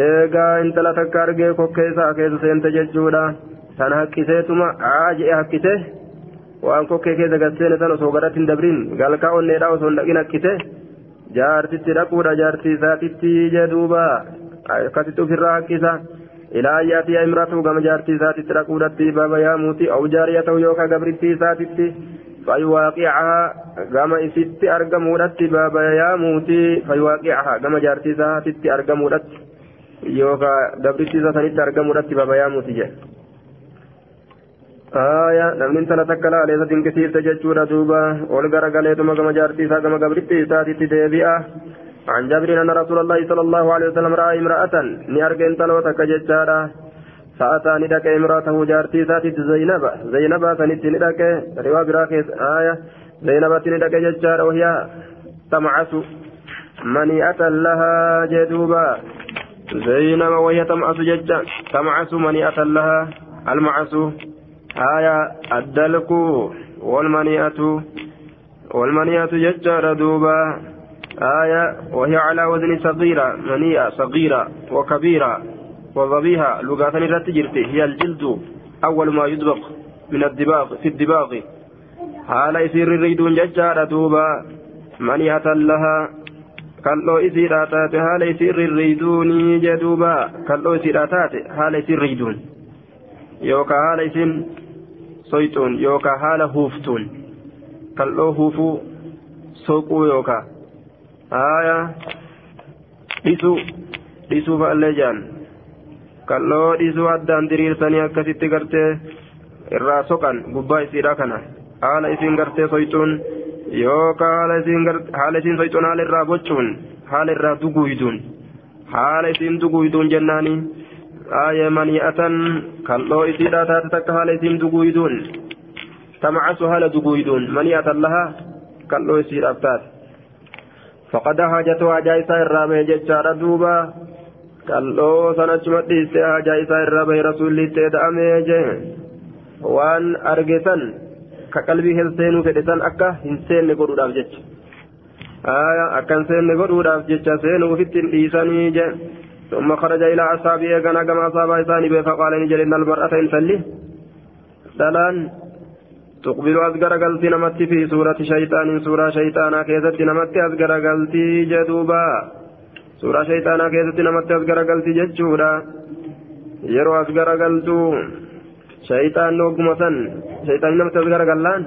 eegaa intala takka argee kokkee isaa keessa seente jechuudha tan hakkiseetuma aa je'e hakkise waan kokkee keessa gasseene san osoo gadhatti hin dabrin galkaa onneedha osoo hin dhaqin hakkise jaartitti dhaquudha jaartii isaatitti jee duuba akkasitti ofirraa hakkisa ilaa ayyaatiya imratu gama jaartii isaatitti dhaquudhatti baaba yaamuuti au ta'u yookaan gabrittii isaatitti fayuwaaqicahaa gama isitti argamuudhatti baaba yaamuuti gama jaartii isaatitti argamuudhatti yookaan gabrittii isaa sanitti argamuudhatti baaba yaamuuti. آية نمن تنا تكلا عليه تنكسير تججورا دوبا والغرا غليتما كما جارتي سا كما غبرتي ساتي تدبيا عن جابر أن رسول الله صلى الله عليه وسلم رأى امرأة نيارجن تلو تكججارا فأتاني دك امرأته جارتي ساتي زينب زينب سنتي ندك روا براكيس آية زينب تندك ججارا وهي تمعس منيئة لها جدوبا زينب وهي تمعس ججا تمعس منيئة لها المعس آية الدلك والمنيئة والمنيئة ججار دوبا. آية وهي على وزن صغيرة منيئة صغيرة وكبيرة وضبيها لغة الرتجرتي هي الجلد أول ما يدبق من الدباغ في الدباغ. حال يصير الريدون ججار دوبا. منيئة لها. kalloo isiidhaa taate haala isirri riiduunii jedhuuba kalloo isiidhaa taate haala isirri riiduun yookaan haala isin soyxuun yookaan haala huuftuun kalloo huufuu soquu yookaan haaya dhisuu dhisuu fa'allee jaan kalloo dhisuu addaan diriirsanii akkasitti gartee irraa soqan gubbaa isiidhaa kana haala isin gartee soyxuun yookaan haala isin soyxuun haala irraa bocuun haala irraa duguuyduun haala isin duguuyduun jennaanii. آية منيئة كالله إسيرا تاتك هالة إسين دقويدون تمعس هالة دقويدون منيئة لها كالله إسيرا تات فقد حاجتها جايسا الرابع جتشار دوبا كالله سنجمت إستيها جايسا الرابع رسول الله جه وان أرجسا كقلبي هلسينو فدسان أكا هنسين نقول داف جتش آية أكا هنسين نقول داف جتش سينو فتن إيساني جه ثم خرج إلى أصحابه كان كما أصاب إساني فقال نجل إن المرأة إنسلي دلان تقبل أزقر قلتي نمت في سورة شيطان سورة شيطانا كيست نمت أزقر قلتي جدوبا. سورة شيطانا كيست نمت أزقر قلتي ججورا يرو أزقر قلتو شيطان وقم سن شيطان نمت أزقر قلان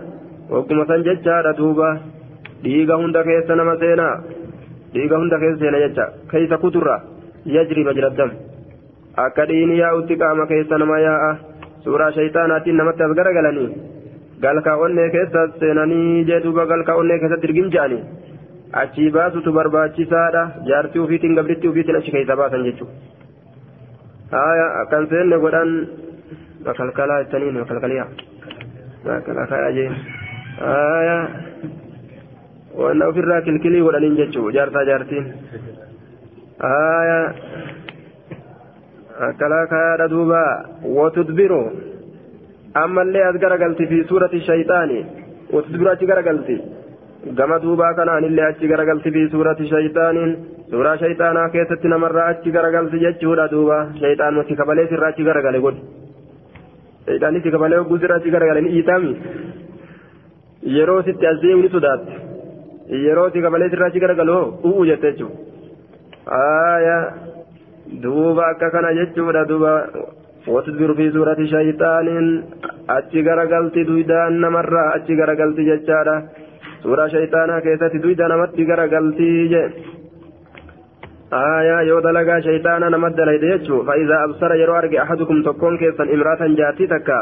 وقم سن ججارة دوبا. dhiiga hunda keessa nama seenaa dhiiga hunda keessa seena jecha keessa kuturra dam akka dhiini yaa'utti qaama keessa nama yaa'a suuraa shayxaanaatiin namatti as garagalanii galkaa onnee keessa seenanii jee duuba galkaa onnee keessatti dirgin je'anii achii baasutu barbaachisaadha jaartii ufiitiin gabritti ufiitiin achi keessa baasan jechuudha haya akkan seenne godhan makalkalaa jettaniin makalkaliyaa makalkalaa jee haya wanna ofirraa kilkilii godhaniin jechuudha jaarsaa jaartiin akkalaa kayaadha duuba watudbiru ammallee as garagalti fi suurati shayxaani watudbiru achi garagalti gama duubaa kanaanillee achi garagalti fi suurati shayxaaniin suuraa shayxaanaa keessatti namarraa achi garagalti jechuudha duuba shayxaan mati kabalee sirraa achi garagale godhi shayxaanni si kabalee hogguu sirraa achi garagale ni dhiitami yeroo sitti as deemu ni sodaatte yeroo si kabalee sirraa kana jechuudha duuba watudbiru fi suurati shayxaaniin achi garagalti duydaan namarraa achi garagalti jechaadha suuraa shayxaanaa keessatti duyda namatti garagalti je aayaa yoo dalagaa shayxaanaa namatti dalayde jechuu fa'iidaa absara yeroo arge ahadukum tokkoon keessan imraatan jaartii takka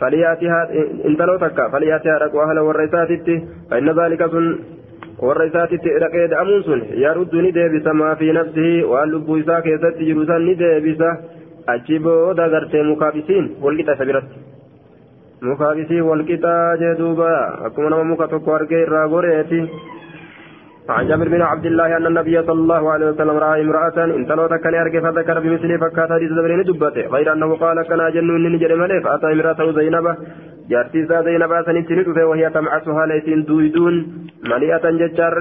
faliyaatihaa intaloo takka faliyaatihaa dhaqu ahla warra isaatitti fa'inna zaalika sun warra isaatitti dhaqee da'amuun sun yaruddu ni deebisa maa fi nafsihi waan lubbuu isaa keessatti jiru san ni deebisa achi booda gartee mukaabisiin walqixa isa biratti mukaabisiin walqixaa jee duuba akkuma nama muka tokko argee irraa goreeti عن جابر بن عبد الله أن النبي صلى الله عليه وسلم رأى امرأة إن تلوت كان يرجع فذكر بمثل فكات حديث زبرين دبته غير أنه قال كان جن إني جرم عليه فأتى امرأته زينب جارتي زينب سنتين وهي تمعسها ليتين دويدون مليئة ججار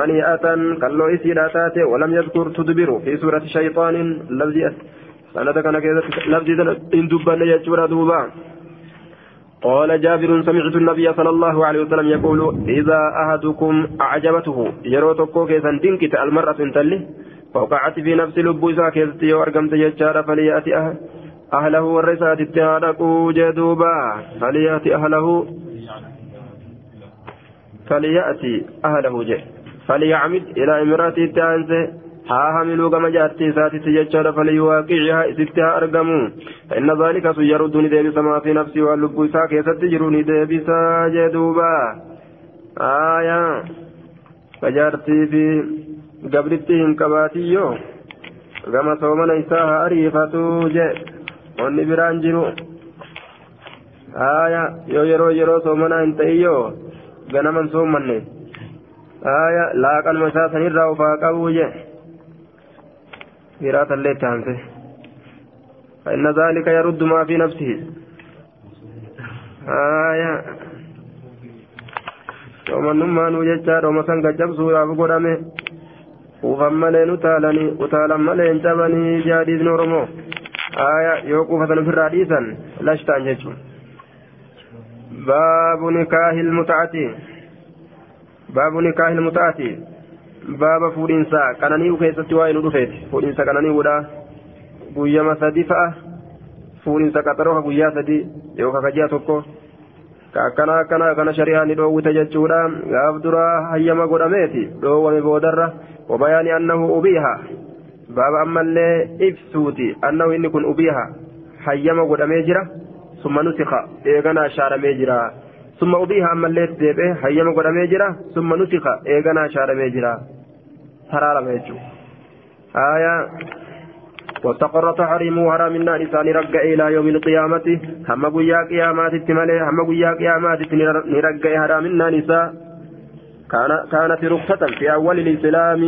مليئة كاللو إسيراتات ولم يذكر تدبر في سورة شيطان لفظي سنة كان لفظي إن دبنا يجور دوبا قال جابر سمعت النبي صلى الله عليه وسلم يقول إذا أحدكم أعجبته يروتكو كيسا تنكت المرأة تلي فوقعت في نفس لبوسا كيستي وأرقمت يجار فليأتي أهل أهله والرسالة اتهادكو جدوبا فليأتي أهله فليأتي أهله جه فليعمد إلى امرأة التانسة ها هملوا كما جاءت ساتي تججر فليواقعها ستها أرقموا فإن ذلك سيردني ديبس ما في نفسي واللب ساكي ستجروني ديبس جدوبا آية فجارتي في قبلتهم كباتيو كما صومنا إساها أريفتو جه wanni biraan jiru aya yoo yeroo yeroo soomanaa hin ta'iyyoo ganaman soomanne aya laaqanuma isaa sanirraa ufaa qabuu je biraatallee itti aanse فإن ذلك يرد ما في نفسه آية soomannummaan jechaadha oma san gaccabsuudhaaf godhame ufan malee utaalanii utaalan malee hin cabanii jaadhiisni oromoo quufatan ofirraa dhiisan lashtaan jechuun baabu nikaahi ilmutaati baabu nikaahi ilmutaati baaba fuudhinsa qananii'u keessatti waa'ee nu dhufeeti fuudhinsa qananii'uudha guyyama sadi fa'a fuudhinsa qaxaroo guyyaa sadi yookaan kaji'a tokko ka akkana akkana kana shari'aan dhoowwite jechuudha gaaf dura hayyama godhameeti dhoowwame boodarra wabayaani annahu ubiiha baaba ammallee ibsuuti annahu inni kun ubiiha hayyama godhamee jira summa nutika eeganaa shaaramee jira summa ubiiha ammallee deebi'ee hayyama godhamee jira summa nutika eeganaa shaaramee jira haraarame jechuudha aayaa واستقر تحريمه حرام النار إنسان رجع إلى يوم القيامة هم قيا قيامات التمالي هم قيا قيامات نرجع حرام النار كان كانت رخصة في أول الإسلام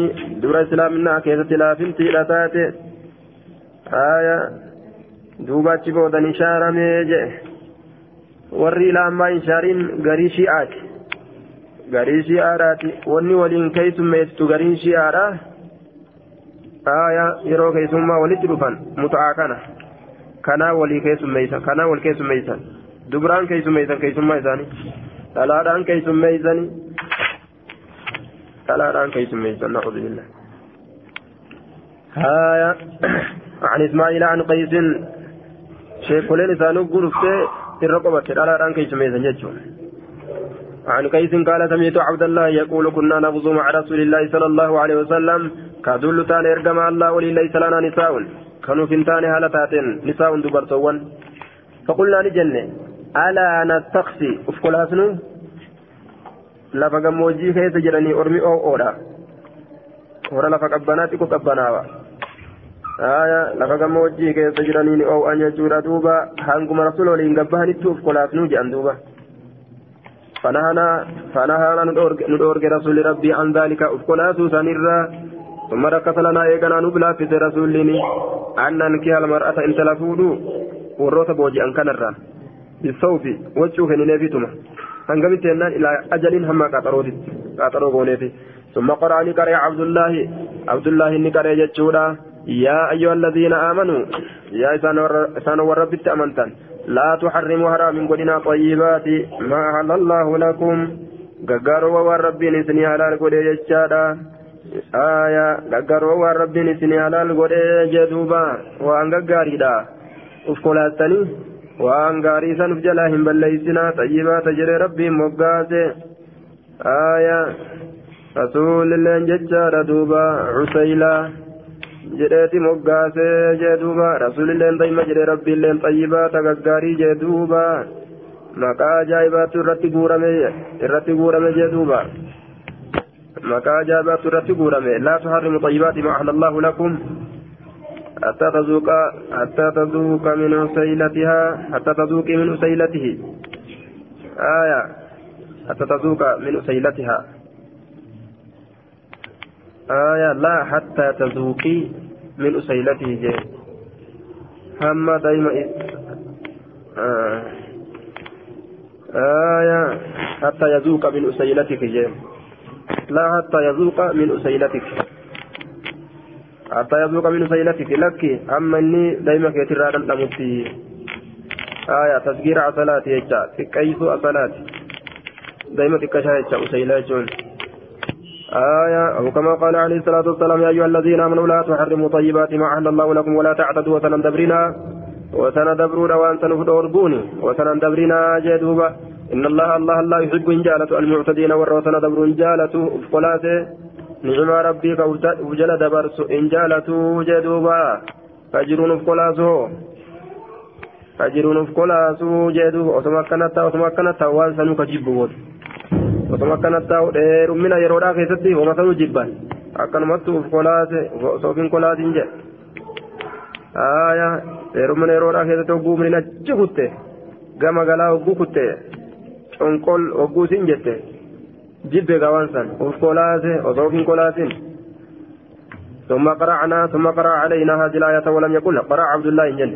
دور الإسلام إنها كيسة لا فنتي لا تاتي آية دوبا تشبودا نشارة ميجي warri ilaamaa hin shaariin garii shi'aati garii shi'aadhaati wanni waliin keessummeessitu gariin shi'aadha aayaa yeroo keessummaa walitti dhufan muta'aa kana kanaa walii keessummeessan kanaa wal keessummeessan dubraan keessummeessan keessummaa isaanii dhalaadhaan keessummeessanii dhalaadhaan keessummeessan na'udhu billah aayaa عن إسماعيل عن قيس. شيخ كلين إسانو قلت irra qobatte dhalaadhaan keessummeessan jechuun عن قيس قال سمعت عبد الله يقول كنا نغزو مع رسول الله صلى الله عليه وسلم. كدل تان ارجم الله ولله لنا نساء. كانوا فنتان هالتات. نساء دبرتوان. فقلنا لجنة ألا نستقصي أفكل هسنو lafa gammoojjii keessa jiranii ormi oo'oodha hora lafa qabbanaatti ku qabbanaawa lafa gammoojjii keessa jiranii ni oo'an jechuudha duuba hanguma rasuula waliin gabbahanitti uf kolaafnuu jedhan duuba فنهانا فنهانا ندورج رسول ربي عن ذلك أفكلاتو سنرا ثم ركز لنا إيقنا نبلا في رسولني أن ننكي المرأة إن تلفودو وروت بوجي أن كنرا بالصوف وجهه نبيتما هنقمت إلى أجل هم قطروت قطرو قوليتي ثم قرأ لقرأ عبد الله عبد الله إني قرأ جتشودا يا أيها الذين آمنوا يا إسان ورب أمنتن لا تحرموا حرام قدنا طيبات ما أحل الله لكم غغاروا والربين سني حلال قد يجادا آية غغاروا والربين سني حلال قد يجدوبا وأن غغاريدا ufkolaastanii waan gaarii san uf jalaa hin balleeysinaa xayyibaata jedhee rabbiin moggaase aayaa rasuulilleen jechaadha duuba cusaylaa jedheeti moggaasee jee duuba rasuulilleen daa'ima jedhee rabbiilleen xayyibaata gaggaarii jee duuba maqaa ajaa'ibaatu irratti guurame irratti guurame jee duuba maqaa ajaa'ibaatu irratti guurame laa tuharrimu xayyibaati ma ahla allahu lakum حتى تذوق حتى تذوق من سيلتها حتى تذوق من سيلته. آية. حتى تذوق من سيلتها. آية. لا حتى تذوقي من أسيلته جي هم دايما آه آية. حتى يذوق من أسيلتك جي لا حتى يذوق من أسيلتك حتى يذوق من أسيلتك لك أما إني دايما كتير الأمتي آية تذكير عسلاتي يجا تكيس عسلاتي دايما تكشا يجا أسيلات آية أو كما قال عليه الصلاة والسلام يا أيها الذين آمنوا لا تحرموا طيبات ما أحل الله لكم ولا تعتدوا وتندبرنا وتندبرون وأن تنفدوربوني وتندبرنا جدوبا إن الله الله الله يحب إن جالة المعتدين والروتنا دبر إن جالة أفقلاته نعم ربي وجل دبرس إن جالة جدوبا فجرون أفقلاته فجرون أفقلاته جدوبا وتمكنت وتمكنت وان سنوك جبوت osoma akkanatti taa'u dheerummina yeroodhaa keessatti homa sanuu jibban akkanumatti uf kolaase soofiin kolaatiin jedhe haaya dheerummina yeroodhaa keessatti hogguu umriin achi kutte gama galaa hogguu kutte conqol hogguu siin jette san uf kolaase osoofiin kolaasin ثم قرأنا ثم قرأ علينا هذه الآية ولم يقل. قرأ عبد الله جل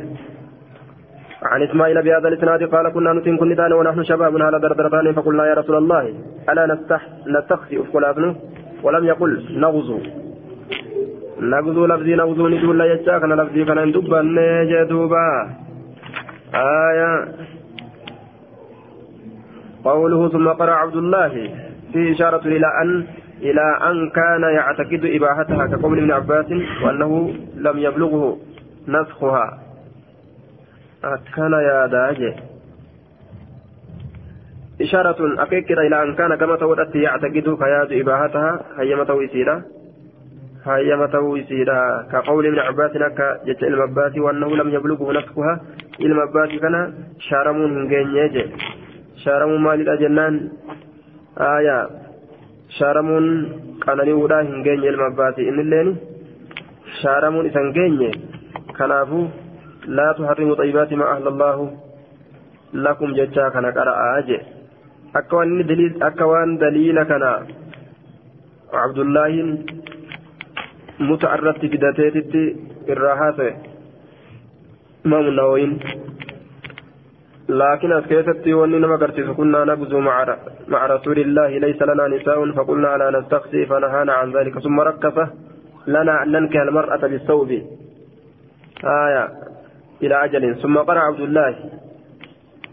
عن إسماعيل بهذا الإسناد قال كنا نتن كن ونحن شباب على دردرتان فقلنا يا رسول الله ألا نستح نستخفي افكل ابنه ولم يقل نغزو. نغزو لفظي نغزو ندول لا يجاك لفظي كان ندبا جدوبا. آية. قوله ثم قرأ عبد الله. في إشارة إلى أن إلى أن كان يعتقد إباحتها كقول ابن عباس وأنه لم يبلغه نسخها akkana yaadaa jee isharatun akeekira ilaa an kaana gama ta'uudhatti yactaqidu ka yaadu ibaahataha hayyama ta'uu isiidha hayyama ta'uu isiidha ka qawli ibni abbaasin akka jecha ilma abbaasii waannahu lam yabluguhu naskuha ilma abbaasii aayaa shaaramuun qanani'uudhaa hin geenye ilma abbaati innilleen shaaramuun isan geenye kanaafuu laa tuharrimu xayyibaati ma ahlallahu lakum jechaa kana qara'aa je akka waan daliila kana abdullaahiin muta irratti fidateetitti irraa haasa'e. Imaamu nawoyin لكن أسكيتت وننا مقرتي كنا نبذو مع مع رسول الله ليس لنا نساء فقلنا لا نستقصي فنهانا عن ذلك. ثم ركز لنا أن ننكح المرأة بالثوب. آية إلى أجل. ثم قرأ عبد الله.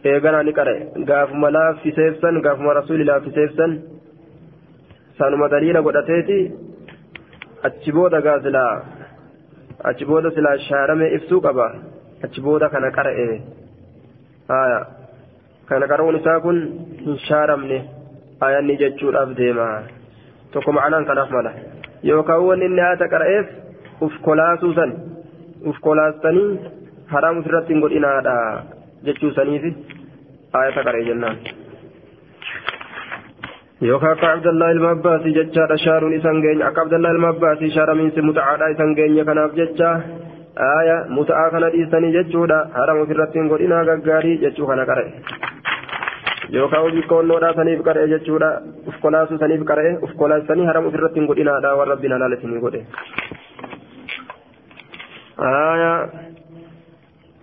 إيغانا نقرأ قاف ملا في سيفسن قاف رسول الله في سيفسن. سانما دليل قدتيتي أتشبودا قازلا أتشبودا سلا شارمي إفسو قبا أتشبودا كان قرأ. آية كان قرأ نساكن إن شارمني jechuudhaaf deema tokko ma'anaan kanaaf mala yookaan wanni inni haata qara'eef uf kolaasuu san uf kolaastanii haraam irratti hin godhinaadha jechuu saniifi ayata qara'e jennaan. yookaan akka abdallaa ilma abbaasii jechaadha shaaruun isan geenya akka abdallaa ilma abbaasii shaaramiinsi muta'aadha aya muta'aa kana dhiisanii jechuudha haram ofirratti hin godhinaa gaggaarii jechuu kana qara'e yookaan hojii koonnoodhaa saniif qara'e jechuudha uf kolaasuu saniif qara'e uf kolaasanii haram ofirratti hin godhinaadha waan rabbiin halaala isinii godhe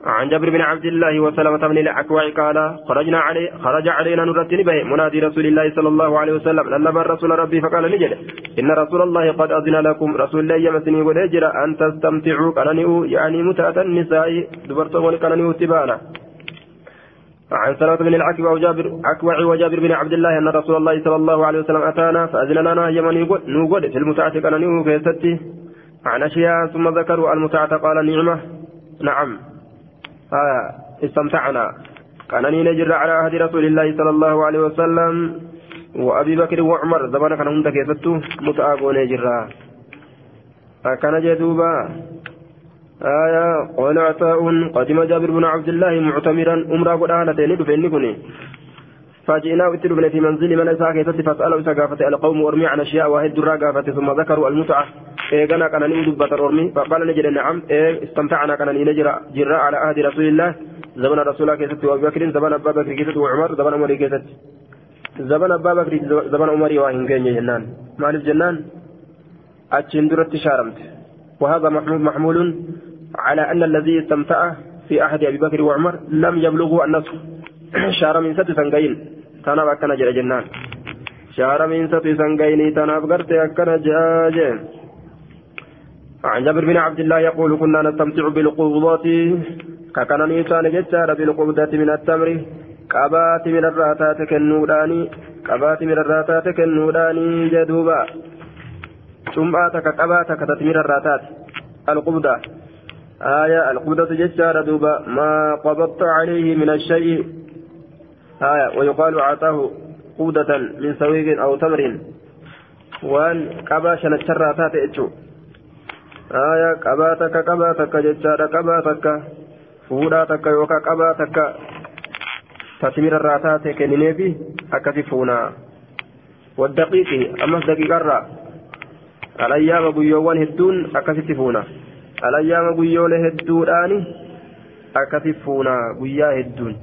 عن جابر بن عبد الله وسلمة بن الأكوع قال خرجنا علي خرج علينا نرتني به منادي رسول الله صلى الله عليه وسلم. لما رسول ربي فقال نجد إن رسول الله قد أذن لكم رسول الله يمسني وليجر أن تستمتعوا كننيو يعني متأة النساء دبرتم كننيو تبانا عن سلمة بن الأكوع وجابر أكوع وجابر بن عبد الله أن رسول الله صلى الله عليه وسلم أتانا فأذن لنا يمني نوجد في المتعة كننيو كيستي عن أشياء ثم ذكروا المتعة قال نعمة. نعم. آه استمتعنا. كان نجر على عهد رسول الله صلى الله عليه وسلم وأبي بكر وعمر. زمان كان هم تكيفتو متآقون جرا كان جدوبا. آية قال عطاء قدم جابر بن عبد الله معتمرا. أمرا قد آلتين دفن فجئناه اتلبن في منزل من ساكتة فسأله سقافة القوم وارمي عن أشياء واحد درا ثم ذكروا المتعة ormi faqaala ni jedhe nacam ee istamtacna kananii ni jira jirra ala ahdi rasuulillah zabana rasulaa keessatti wa abubakrin zabana abbaa bakri keessatti wa cumar zabana umarii keessatti zabana abbaa bakri zabana umarii waa hin geenye jennaan maaliif jennaan achiin duratti shaaramte وهذا محمول على أن الذي استمتع في أحد أبي بكر وعمر لم يبلغه النصر شهر من ست سنقين تناب أكنا جل جنان شهر من ست سنقين تناب قرت أكنا عن جابر بن عبد الله يقول كنا نستمتع بالقبضات ككنا نيسان جتار بالقبضات من التمر قبات من الراتات كالنوراني قبات من الراتات كالنوراني جدوبا ثم آتك قباتك تتمر الراتات القبضة آية القبضة جتار دوبا ما قبضت عليه من الشيء آية ويقال أعطاه قودة من سويق أو تمر وان قباشا الشراتات اتشو aya qabaa takka qabaa takka jechaadha qabaa takka fuudhaa takka yookaan qabaa takka tatimirarraa taate kennineefi akkasi fuunaa waddaqiiqi ammas daqiiqarraa alayyaama guyyoowwan hedduun akkasitti fuuna alayyaama guyyoolee hedduudhaani akkasi fuunaa guyyaa hedduun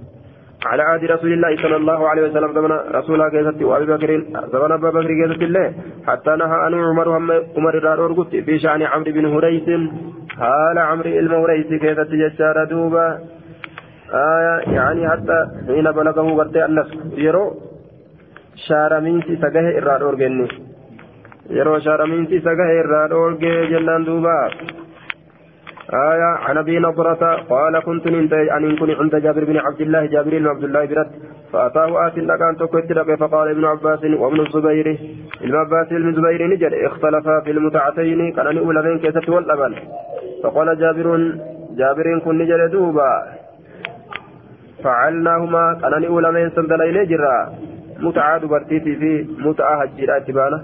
على عهد رسول الله صلى الله عليه وسلم زمن رسول كيست وابي بكر؟ زمن ابا بكر كيست الله؟ حتى نهى ان عمر هم عمر الرار في شأن عمرو بن هريس قال عمرو المهريس كيست جشار دوبا؟ آية يعني حتى حين بلغه برتي النسك يرو شارمينتي سجه الرار أورجني يرو شارمينتي سجه الرار أورجي جنان دوبا. آية عن أبي نضرة قال كنت أن كنت عند جابر بن عبد الله جابر بن عبد الله برد فأتاه آت لكان تكت فقال ابن عباس وابن الزبير. ابن عباس بن الزبير نجد اختلفا في المتعتين كان أن أولى بين كيسة واللبن فقال جابر جابر كن نجد دوبا. فعلناهما كان أن أولى بين سندلين جرا. متعة دبرتيتي في متعة هجرات بانه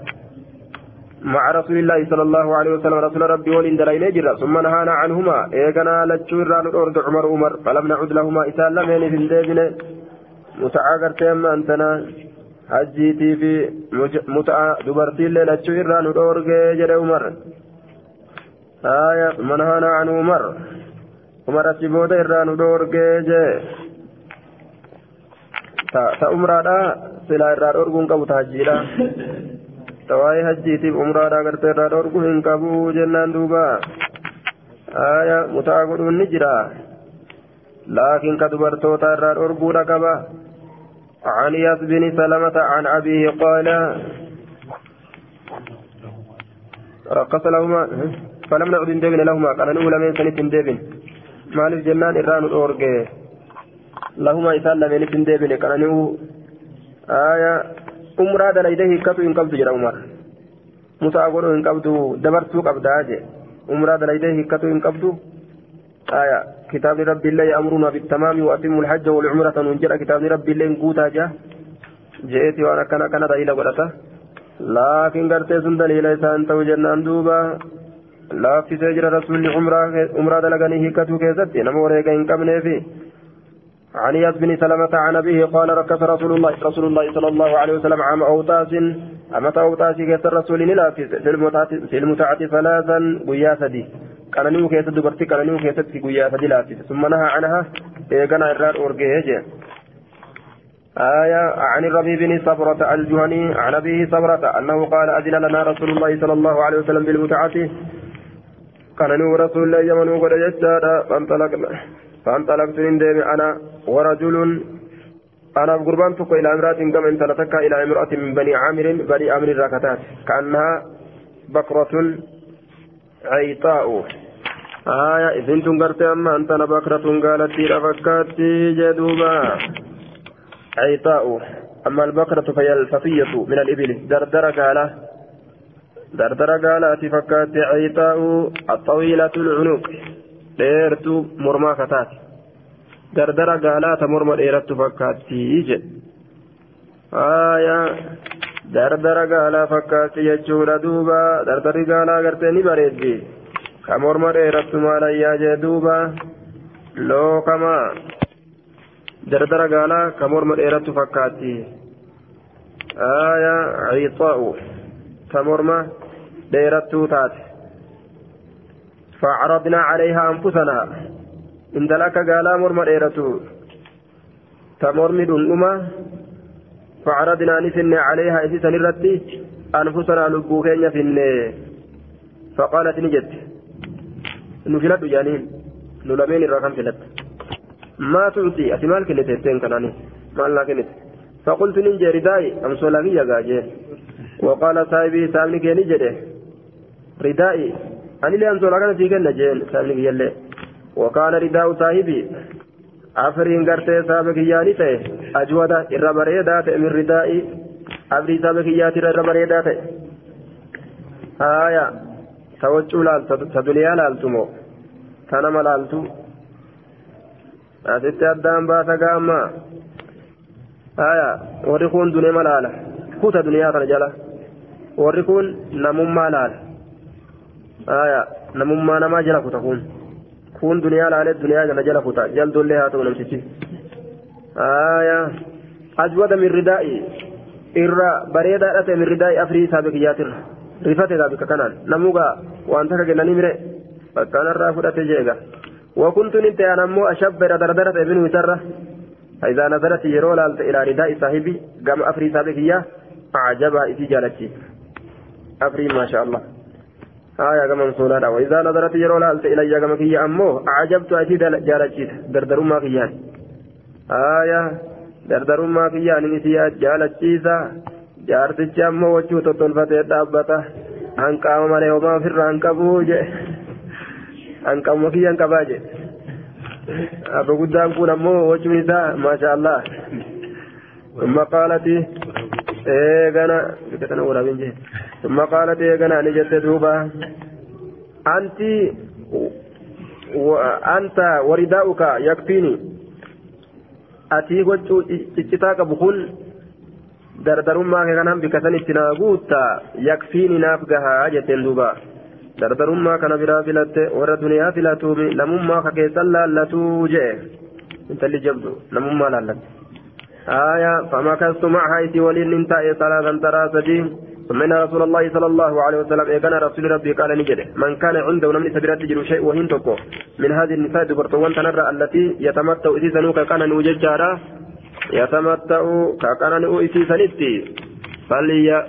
مع رسول الله صلى الله عليه وسلم رسول ربي ولين دلين جرا ثم نهانا عنهما. إيقنا لتشويران الأرض عمر عمر فلم نعد لهما إسان لمن في الدين. متعاقر تيما أنتنا. حجيتي في متعا دبرتي اللي لتشويران الأرض جرا عمر. آية. ثم نهانا عن عمر. عمر أتبود إران الأرض جي ta umraadha silaa irraa dhorguun qabu tahajjiidha irraa dhorgu hin qabu jennaan duuba aya mutaa godhuun ni jira laakiin ka dubartoota irraa dhorguudha qaba عن بن سلمة عن أبيه قال رقص لهما فلم نعد ديبن لهما قال نقول من سنة ديبن مالف جنان إران الأورجي لهما إسان لمن ديبن قال نقول آية umraa dalaydee hiikkatu hin qabdu jedha umar mutaa godhuu hin qabdu dabartuu qabdaa je umraa dalaydee hiikkatu hin qabdu aya kitaabni rabbiillee ya'muruuna bittamaami wa'atimu lhajja walcumrata nuun jedha kitaabni rabbiillee guutaa jea je'eeti waan akkana kana daliila godhata laakiin gartee sun daliila isaan ta'u jennaan duuba laaffisee jira rasuulli umraa dalaganii hiikkatuu keessatti nama wareega hin qabneefi عن ياس بن سلمة عن أبيه قال ركب رسول الله رسول الله صلى الله عليه وسلم عام أوتاس. أمة أوتاس كيس الرسول لا في المتعة ثلاثا قياسة كان نيو كيس دبرتي كان نيو كيس في قياسة لا ثم نهى عنها إيقنا إرار أورجيه آية عن الربيع بن صبرة الجهني عن أبيه صبرة أنه قال أذن لنا رسول الله صلى الله عليه وسلم بالمتعة. كان نور رسول الله يمن وقد يجتاد فانطلقنا فانطلقت من ديم أنا ورجل أنا قربان تقو إلى امرأة كما انطلقتك إلى امرأة من بني عامر بني عامر الركتات. كأنها بكرة عيطاء. آية إذن تنقرت أما أنت بكرة قالت لي رفكاتي جدوبا. عيطاء. أما البقرة فهي الفصية من الإبل. دردر قال دردر قال فكات عيطاء. الطويلة العنق. dheertuu mormaa kataati dardara gaalaata morma dheerattu fakkaatti jedhe. Aayaa dardara gaalaa fakkaatti jechuudha duuba. Dardari gaalaa gartee ni bareeddi. Ka morma dheerattu maalayyaa jedhe duuba? Lookamaa dardara gaalaa ka morma dheerattu fakkaatti aayaa ciixa'u ta morma dheerattuu taate. فعرضنا عليها أنفسنا. إن دلك قالا مرمى ديرتو. تمرمي دنما. فعرضنا نسن عليها إسيسا نرتي أنفسنا لبوكين فين فقالت نجد. نفلت جانين. نلمين الرقم فلت. ما تعطي أتمال كنت تتين كناني. ما لا كنت. فقلت ننجي رداي. أم سولاني يا وقال صاحبي سامني كيني جده ردائي أني لأن سولاكنا في كنا جين سامني كيالي وكان رداء صاحبي أفرين قرتي سابق ياني تي أجودا إرى بريدا من ردائي أفري سابق ياتي إرى بريدا تي آية توجه لال تدنيا لالتمو تنم لالتو asitti addaan baasa gaamma haya warri kun dunema laala kuta duniyaa kana jala. Warri kun namummaa laala? Namaa jala kuta kun kun duniyaa laalee duniyaa kana jala kuta jaldollee haa ta'u namtichi haya ajwada min ridaa'i irra bareedaadha ta'e min ridaa'i afrii isaa bikiyyaatirra rifate isaa bikka kanaan namugaa waan takka kennanii mire bakkaanarraa fudhate jeega. وكنت ننت أنا مو أشبر دردرة ابن وترة فإذا نزلت يرول إلى رداء صاحبي قام أفري سابق إياه أعجبها إتي جالتي أفري ما شاء الله آية كما سونا وإذا نظرت يرول إلى كما كي أمو أعجبت أتي جالتي دردر ما كيان آية دردر ما كيان نسيا جالتي jaartichi ammoo wachuu tottolfatee dhaabbata hanqaama malee homaa ofirraa hanqabuu jee hanqamuma kiyyan qabaa jedhe abba guddaan kun ammoo wachuun isaa maasha allah ثم قالت ايغنا كتنا ولا بنجي ثم قالت ايغنا نجت دوبا انت وانت ورداؤك يكفيني qabu kun dardarummaa kee kanaan bika san itti naa guutta yakfiini naaf gahaa jetteen duuba dardarummaa kana biraa filatte warra duniyaa filatuumi namummaa ka keessan laallatuu jee intalli jabdu namummaa laallatte آية فمكثت معها إتي ولين انتهى ثلاثا ترى سدي ثم رسول الله صلى الله عليه وسلم إذن رسول ربي قال نجده من كان عنده نمني سبيرات تجر شيء وهن من هذه النساء دبرتوان تنرى التي يتمتع إذي سنوك كان نوججارا يتمتع كان نوئتي سنتي.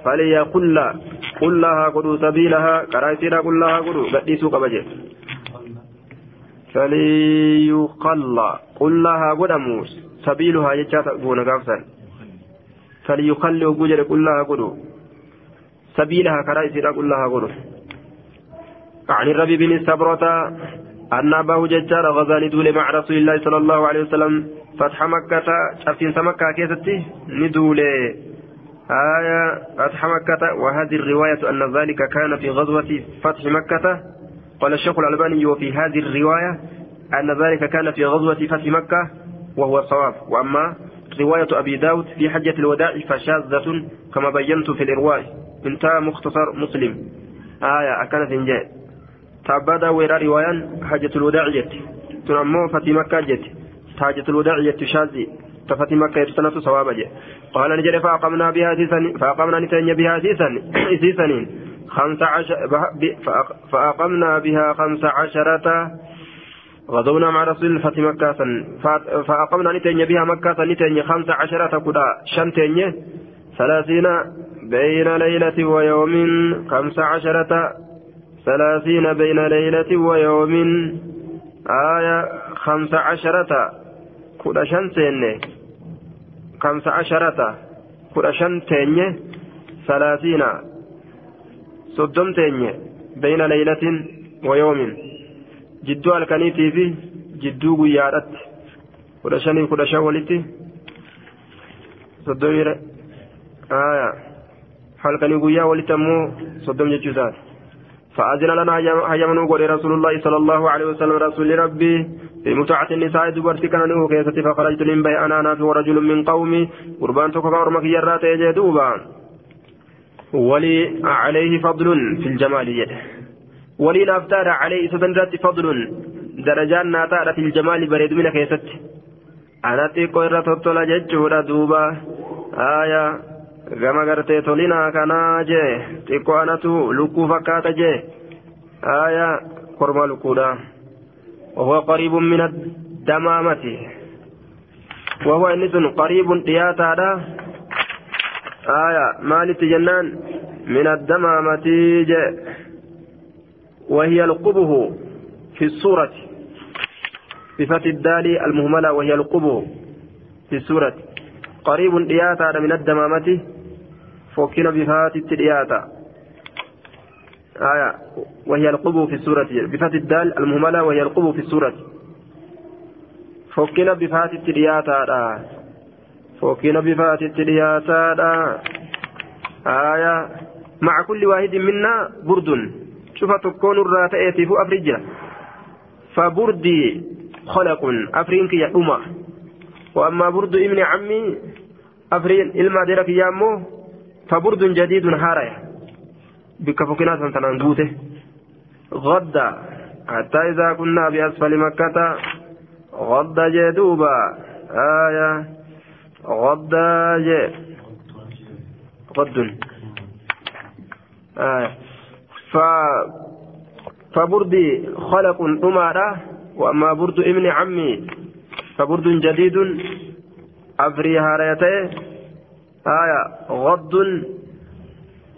فليقل قل لها قدو سبيلها. كرايتنا قل لها قدو بديسو قبجي فليقل. قل لها سبيلها يجات بون غافسا فليقل وجر قل لها قدو سبيلها كرايتنا قل لها قدو عن الربي بن السبرة أن أباه ججار غزاني دول مع رسول الله صلى الله عليه وسلم فتح مكة شفتين سمكة كيستي ندولي آية فتح مكة وهذه الرواية أن ذلك كان في غزوة فتح مكة قال الشيخ الألباني وفي هذه الرواية أن ذلك كان في غزوة فتح مكة وهو الصواب وأما رواية أبي داود في حجة الوداع فشاذة كما بينت في الإرواء. انتهى مختصر مسلم. آية أكانت إنجاء تابدا ويرا رواية حجة الوداع جت. تنمو فتي مكة جت. حجة الوداع جت شاذي. تفتي مكة يتسنة صواب جت. قال نجري فأقمنا بها سيسن فأقمنا نتني بها سيسن سيسنين. خمس عشر فأقمنا بها خمس عشرة غزونا مع رسول فتح مكة فأقمنا نتني بها مكة نتني خمس عشرة كدا شنتني ثلاثين بين ليلة ويوم. خمس عشرة ثلاثين بين ليلة ويوم. آية خمس عشرة كدا شنتني خمس عشرة كدا شنتني ثلاثين. صدمتني بين ليلة ويوم. Jidduu halkaniitii fi jidduu guyyaadhatti kudha shanii kudha shan walitti. Soddomii halkanii guyyaa walitti ammoo soddom jechuu isaati. فأذن لنا هيمن قول رسول الله صلى الله عليه وسلم رسول ربي في متعة النساء دبرت كان نوه كيستي فخرجت من بي أنا نافي ورجل من قومي قربان تكفى ورمك يرات يجدوبا ولي عليه فضل في الجمال يده ولين أفتار عليه سدنرات فضل درجان ناتارة الجمال بريد من كيست. أنا تيكو إرى تطلع ججورا دوبا. آية gama gartee tolinaa kanaa jee xiqqoo anatu lukkuu fakkaata jee aya korma lukkuudha وهو قريب من الدمامة. وهو إنس قريب دياتا آية مالت جنان من الدمامة جee وهي القبه في السورة. بفتح الدال المهملة وهي القبه في السورة. قريب دياتا من الدمامة فوكنا بفات الدياتا آية وهي القبه في السورة. بفتح الدال المهملة وهي القبه في السورة. فوكنا بفات الدياتا فوكنا بفات الدياتا آية مع كل واحد منا برد. شوف تكون الراتئة فو أفرجة فبردي خلق أفرين كي يأمة وأما برد ابن عمي أفرين إلما ديرك يامو فبرد جديد هارية بك فكنا سنتنانقوته غدا حتى إذا كنا بأسفل مكة غدا جدوبا. آية. غدا جي غد. آية. فبردي خلق أمارة وأما برد ابن عمي فبرد جديد أفري هاريته آية غض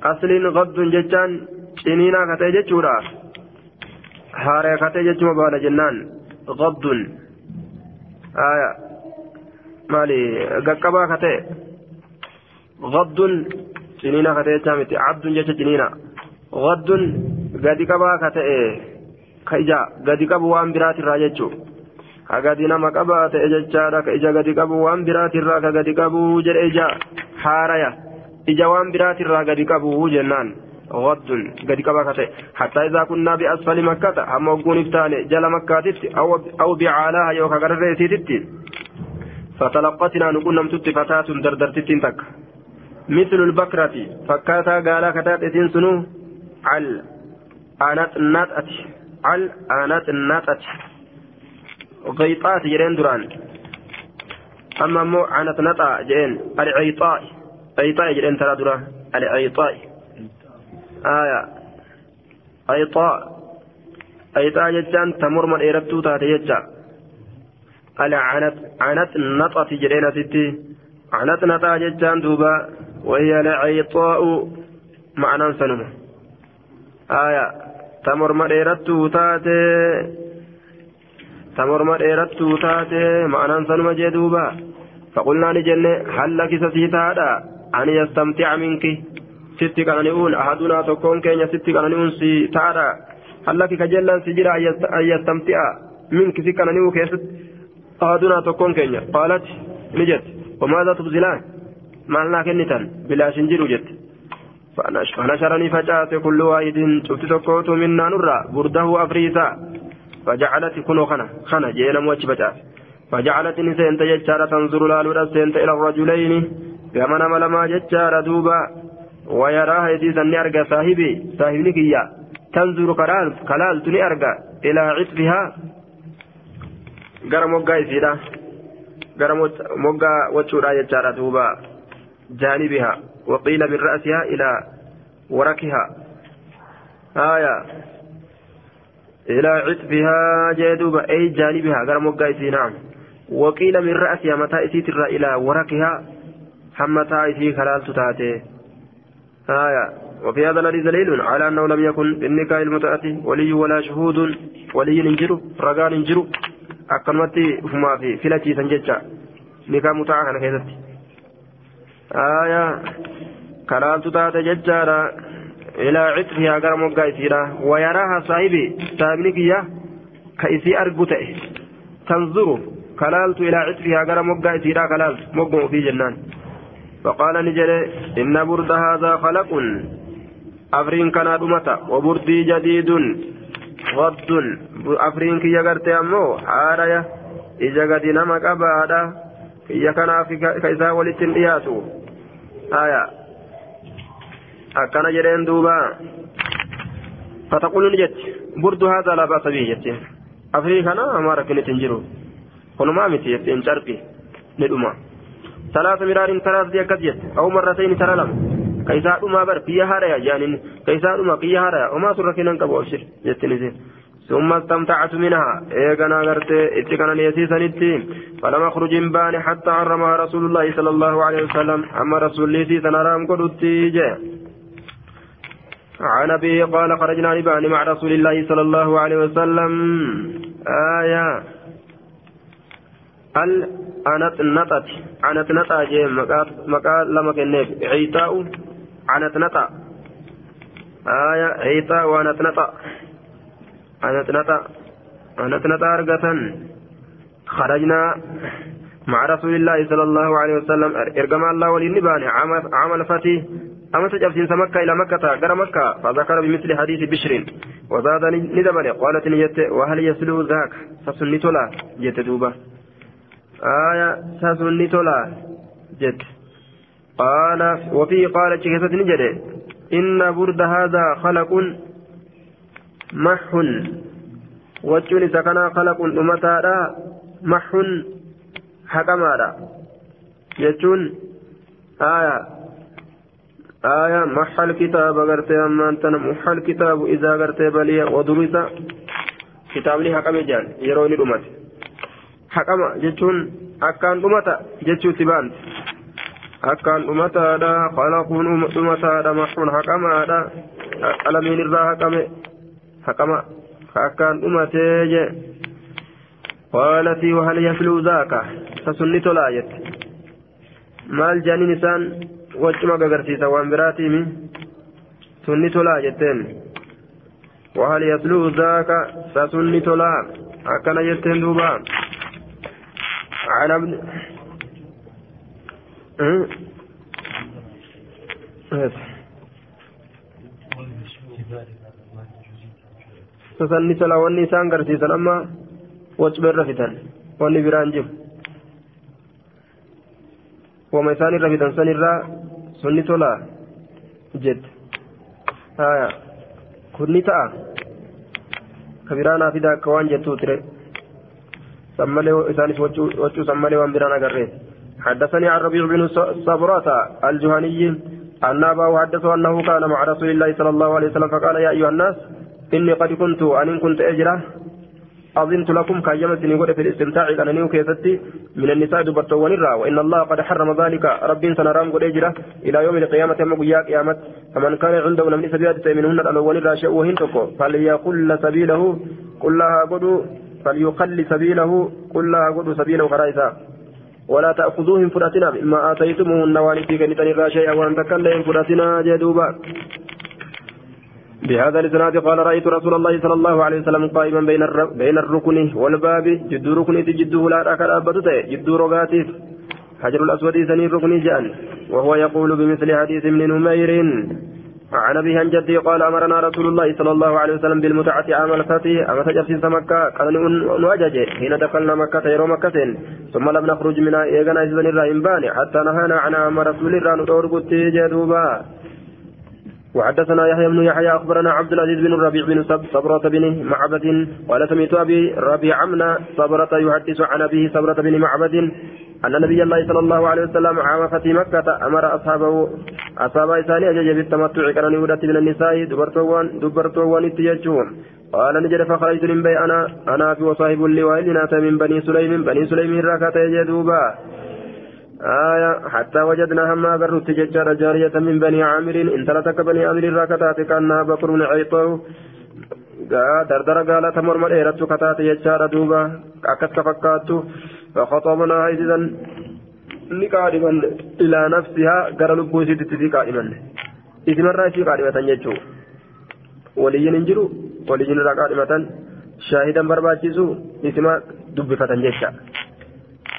أصل غض جتان شنينا كتي جتورا هاري كتي بانا جنان غض. آية مالي قكبا كتي غض شنينا كتي جامتي عبد جت شنينا waddun gadi qabaa ka ta'e ka ija gadi qabu waan biraatirraa jechuu ka gadi nama qabaa ta'e jechaadha ka ija gadi qabu waan biraatirraa ka gadi qabu jedhe ija haaraya ija waan biraatirraa gadi qabu jennaan waddun gadi qabaa ka ta'e hattaa isaa kunnaa bi'asfali makkata hamma ogguun iftaane jala makkaatitti aw bicaalaha yookaan gararree isiititti فتلقتنا نقول نمتت فتاة دردرتت تك مثل البكرة فكاتا قالا كتات سنو al aanat naxati al aanat naxati غيطات جرين دران. أما مو عنت نطا جرين العيطاء عيطاء جرين ترى دران. العيطاء آية. عيطاء عيطاء جتان تمر من إيرتو تاتي جتا العنت عنت نطا جرين ستي. عنت نطا جتان دوبا. وهي العيطاء معنى سنمه aya ta morma dheerattuu taate. Ta morma dheerattuu taate ma'anaan sanuma jee duuba. Faqulnaa ni jenne halla kisa sii taadha. Ani yastamtica minki. Sitti qanani'uun ahadunaa tokkoon keenya sitti qanani'uun si taadha. Halla kika jellan si jira an yastamtica minki si qanani'uu keessatti ahadunaa tokkoon keenya. Qaalati ni jette. Tubzilaan? Maal naa kennitan? Bilaashin jiru jette فنشرني فجأت كل واحد شفت تكوت منا نرى برده أفريسا فجعلت كنو خنا خنا جينا موجه فجأت فجعلت نسين تججارة تنظر لالو سنت إلى الرجلين. كما نما لما ججارة دوبا. ويراها يديسا نرجع صاحبي صاحبني كيا تنظر كلال كلال تني أرجع إلى عطفها. gara moggaa isiidha gara moggaa wachuudha jechaadha duuba jaanibiha ra'siha ilaa warakiha haya ilaa citfihaa jee duuba ay jaanibiha gara moggaa isii naam waqiila min ra'siha mataa isiitirra ilaa warakiha hammataa isii kalaaltu taate haya وفي هذا الذي دليل على أنه لم يكن في النكاح المتأتي ولي ولا شهود ولي انجروا رقان mutaa kana keessatti citfihaa gara moggaa isiidha wayaraaha saahibi saahibni kiyya ka isii argu ta'e tanzuru kalaaltu ilaa citfihaa gara moggaa isiidha kalaaltu mogguma ufii jennaan فقال نجل إن برد هذا خلق أفرين كان دمتا وبردي جديد waddun afriin kiyya gartee ammoo haadhaya ija gadi nama qabaadha kiyya kanaaf ka isaa walittiin dhiyaatu haya akkana jedheen duuba jetti burdu haadha laa ba'sa bihi jetti afrii kana amaa rakkinit hin jiru kunumaa miti jettiin carqi ni dhuma ثلاث مرار ثلاث دي أكد أو مرتين ترى لم كيسا أما بر فيها هاريا جانين كيسا أما فيها هاريا وما سركنا كبو أبشر جتني ثم استمتعت منها. إيغانا غرت اتكنا نيسيسا نتي فلم أخرج بان حتى حرمها رسول الله صلى الله عليه وسلم. أما رسول سيسا نرام قدوتي عن أبي قال خرجنا نبان مع رسول الله صلى الله عليه وسلم. آية. ال أنت نطت؟ أنت نطا جي مقال لما كنف عيتاء؟ أنت نطا آية. عيتاء وأنت نطا أنت نطا أنت نطا أرقة خرجنا مع رسول الله صلى الله عليه وسلم إرقم الله وللنبان عمل فتي أما تجبسين مكة إلى مكة غير مكة فذكر بمثل حديث بشر وزاد ندبل قالت نيت وهل يسلو ذاك فسنت لا جت دوبه آية ساسوني تولا جد قال وفي قال شكست نجد إن برد هذا خلق مح وجون سكنا خلق أمتا مح حكما جتون آية آية مح الكتاب غرتي أما أنت مح الكتاب إذا غرتي بلي ودرس كتاب لي حكم جان يروني أمتي haqama jechuun akkaan dhumata jechuutti baanti akkaan dhumataadha qalaquun dhumataadha maxuun haqamaadha qalamiin irraa haqame je qaalatii wahal yafluu zaaka sasunni tolaa jette maal jaaniin isaan waccuma gagarsiisa waan biraatiimi sunni tolaa jetteen wahal yasluu zaaka sasunni tolaa akkana jetteen duubaa عن ابن amma wacba irra fitan wanni biraan jiru wama isaan irra fitan san irraa sunni tola jette haya kunni ta'a ka biraanaa fida akka waan jettuu tire سمالي إسانس وجو سمالي وان بران أقريت حدثني عن ربيع بن صبرة الجهني أن أباه حدثه أنه كان مع رسول الله صلى الله عليه وسلم فقال يا أيها الناس إني قد كنت أن كنت أجرة أظنت لكم كيمتني قد في الاستمتاع كان نيو كيفتي من النساء دبرتو ونرى وإن الله قد حرم ذلك رب سنرام قد أجرة إلى يوم القيامة يوم قيامة فمن كان عنده من سبيات منهن الأول راشئ وهنتكو فليقل سبيله كلها قدوا فليخل سبيله قل لها قل سبيله خرائسا ولا تأخذوهم فراتنا بما آتيتموهن والدي كنتني راشيا وأن تكلم فراتنا جدوبا بهذا الإسناد قال رأيت رسول الله صلى الله عليه وسلم قائما بين بين الركن والباب جد ركن جده لا أكل أبدته جد رقاتف حجر الأسود سنين ركن جان. وهو يقول بمثل حديث ابن نمير. عن أبي جدي قال أمرنا رسول الله صلى الله عليه وسلم بالمتعة عام الفتح اما تجرسين مكة قال نواجج حين دخلنا مكة يرو مكة ثم لم نخرج منها ايغنا اذن الرحيم باني حتى نهانا عن عام رسول الله ندور قلت جدوبا وحدثنا يحيى بن يحيى أخبرنا عبد العزيز بن الربيع بن صبرة بن معبد قال سمعت أبي ربيع عمنا صبرة يحدث عن أبيه صبرة بن معبد أن نبي الله صلى الله عليه وسلم عام فتح مكة أمر أصحابه أصحاب إساني أجج بالتمتع كان يودت من النساء دبرتوان دبرتوان اتيجون قال نجد فخرجت من بي أنا أنا في وصاحب اللواء لنات من بني سليم بني سليم ركعت يجدوبا آية حتى وجدنا هما قررت ججار جارية من بني عامر إن تلتك بني عامر ركعتات كأنها بكر عيطة. gaalata morma dheerattu kataate jechaadha duuba akkas ka fakkaattu فخطبنا إذا نقادما إلى نفسها قال لبو سيدتي في قادما. إذ مرة في قادمة يجو. ولي ننجرو ولي نرى قادمة شاهدا برباجيسو اسم دبفة جيشا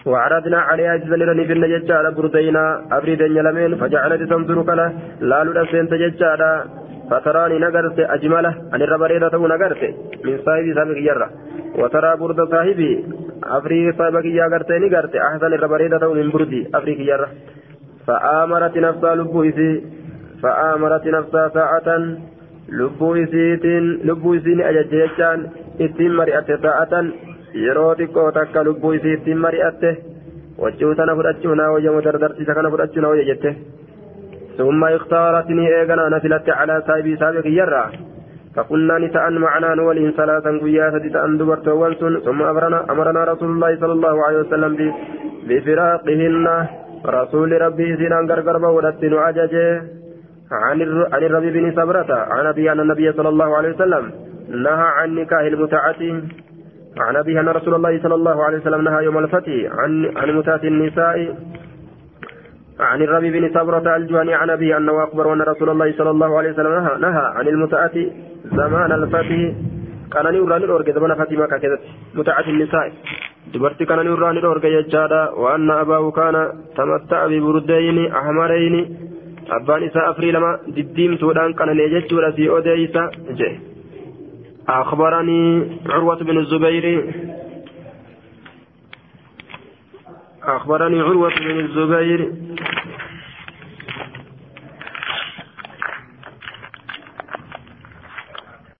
وعرضنا عليها جزلنا في النججة على بردينا أبريدين يلمين فجعلت تنظر كلا لا لدسين تججة فتراني نقرت أجمله أن الربريدة نقرت من صاحب سابق يرى وترى برد صاحبي أفريق صاحبك يا قرتني قرت أحسن الربريدة من بردي أفريق يرى فآمرت نفسها لبويسي فآمرت نفسها ساعة لبويسيتين لبويسين أججيتان ittiin mari'atte sa'atan yeroo xiqqoo takka lubbuu isii ittiin mari'atte wachuu tana fudhachuu naa wayyamu dardarsiisa kana fudhachuu na wayya jette. ثم اختارت ني ايغنا نفلت على سايبي سابق يرى فكنا نتأن معنا نولين ثلاثا قياسة تأن دبرت وانسن ثم أمرنا, أمرنا رسول الله صلى الله عليه وسلم بفراقهن رسول ربي سنان غرغر بولت نعججه عن عن بن صبرة عن أبي أن النبي صلى الله عليه وسلم نهى عن نكاح المتعة عن أبي أن رسول الله صلى الله عليه وسلم نهى يوم الفتح عن عن متعة النساء عن الربيع بن صبرة الجواني عن أبي أنه أخبر أن رسول الله صلى الله عليه وسلم نهى, نهى عن المتعة زمان الفتح. كان نوران الأورج زمان فاطمة كذا متعة النساء. دبرت كان نوران الأورج يجادا وأن أباه كان تمتع ببردين أحمرين. أبان إساء أفري لما دديم سودان كان نيجتشور في أوديسا جه أخبرني عروة بن الزبير. أخبرني عروة بن الزبير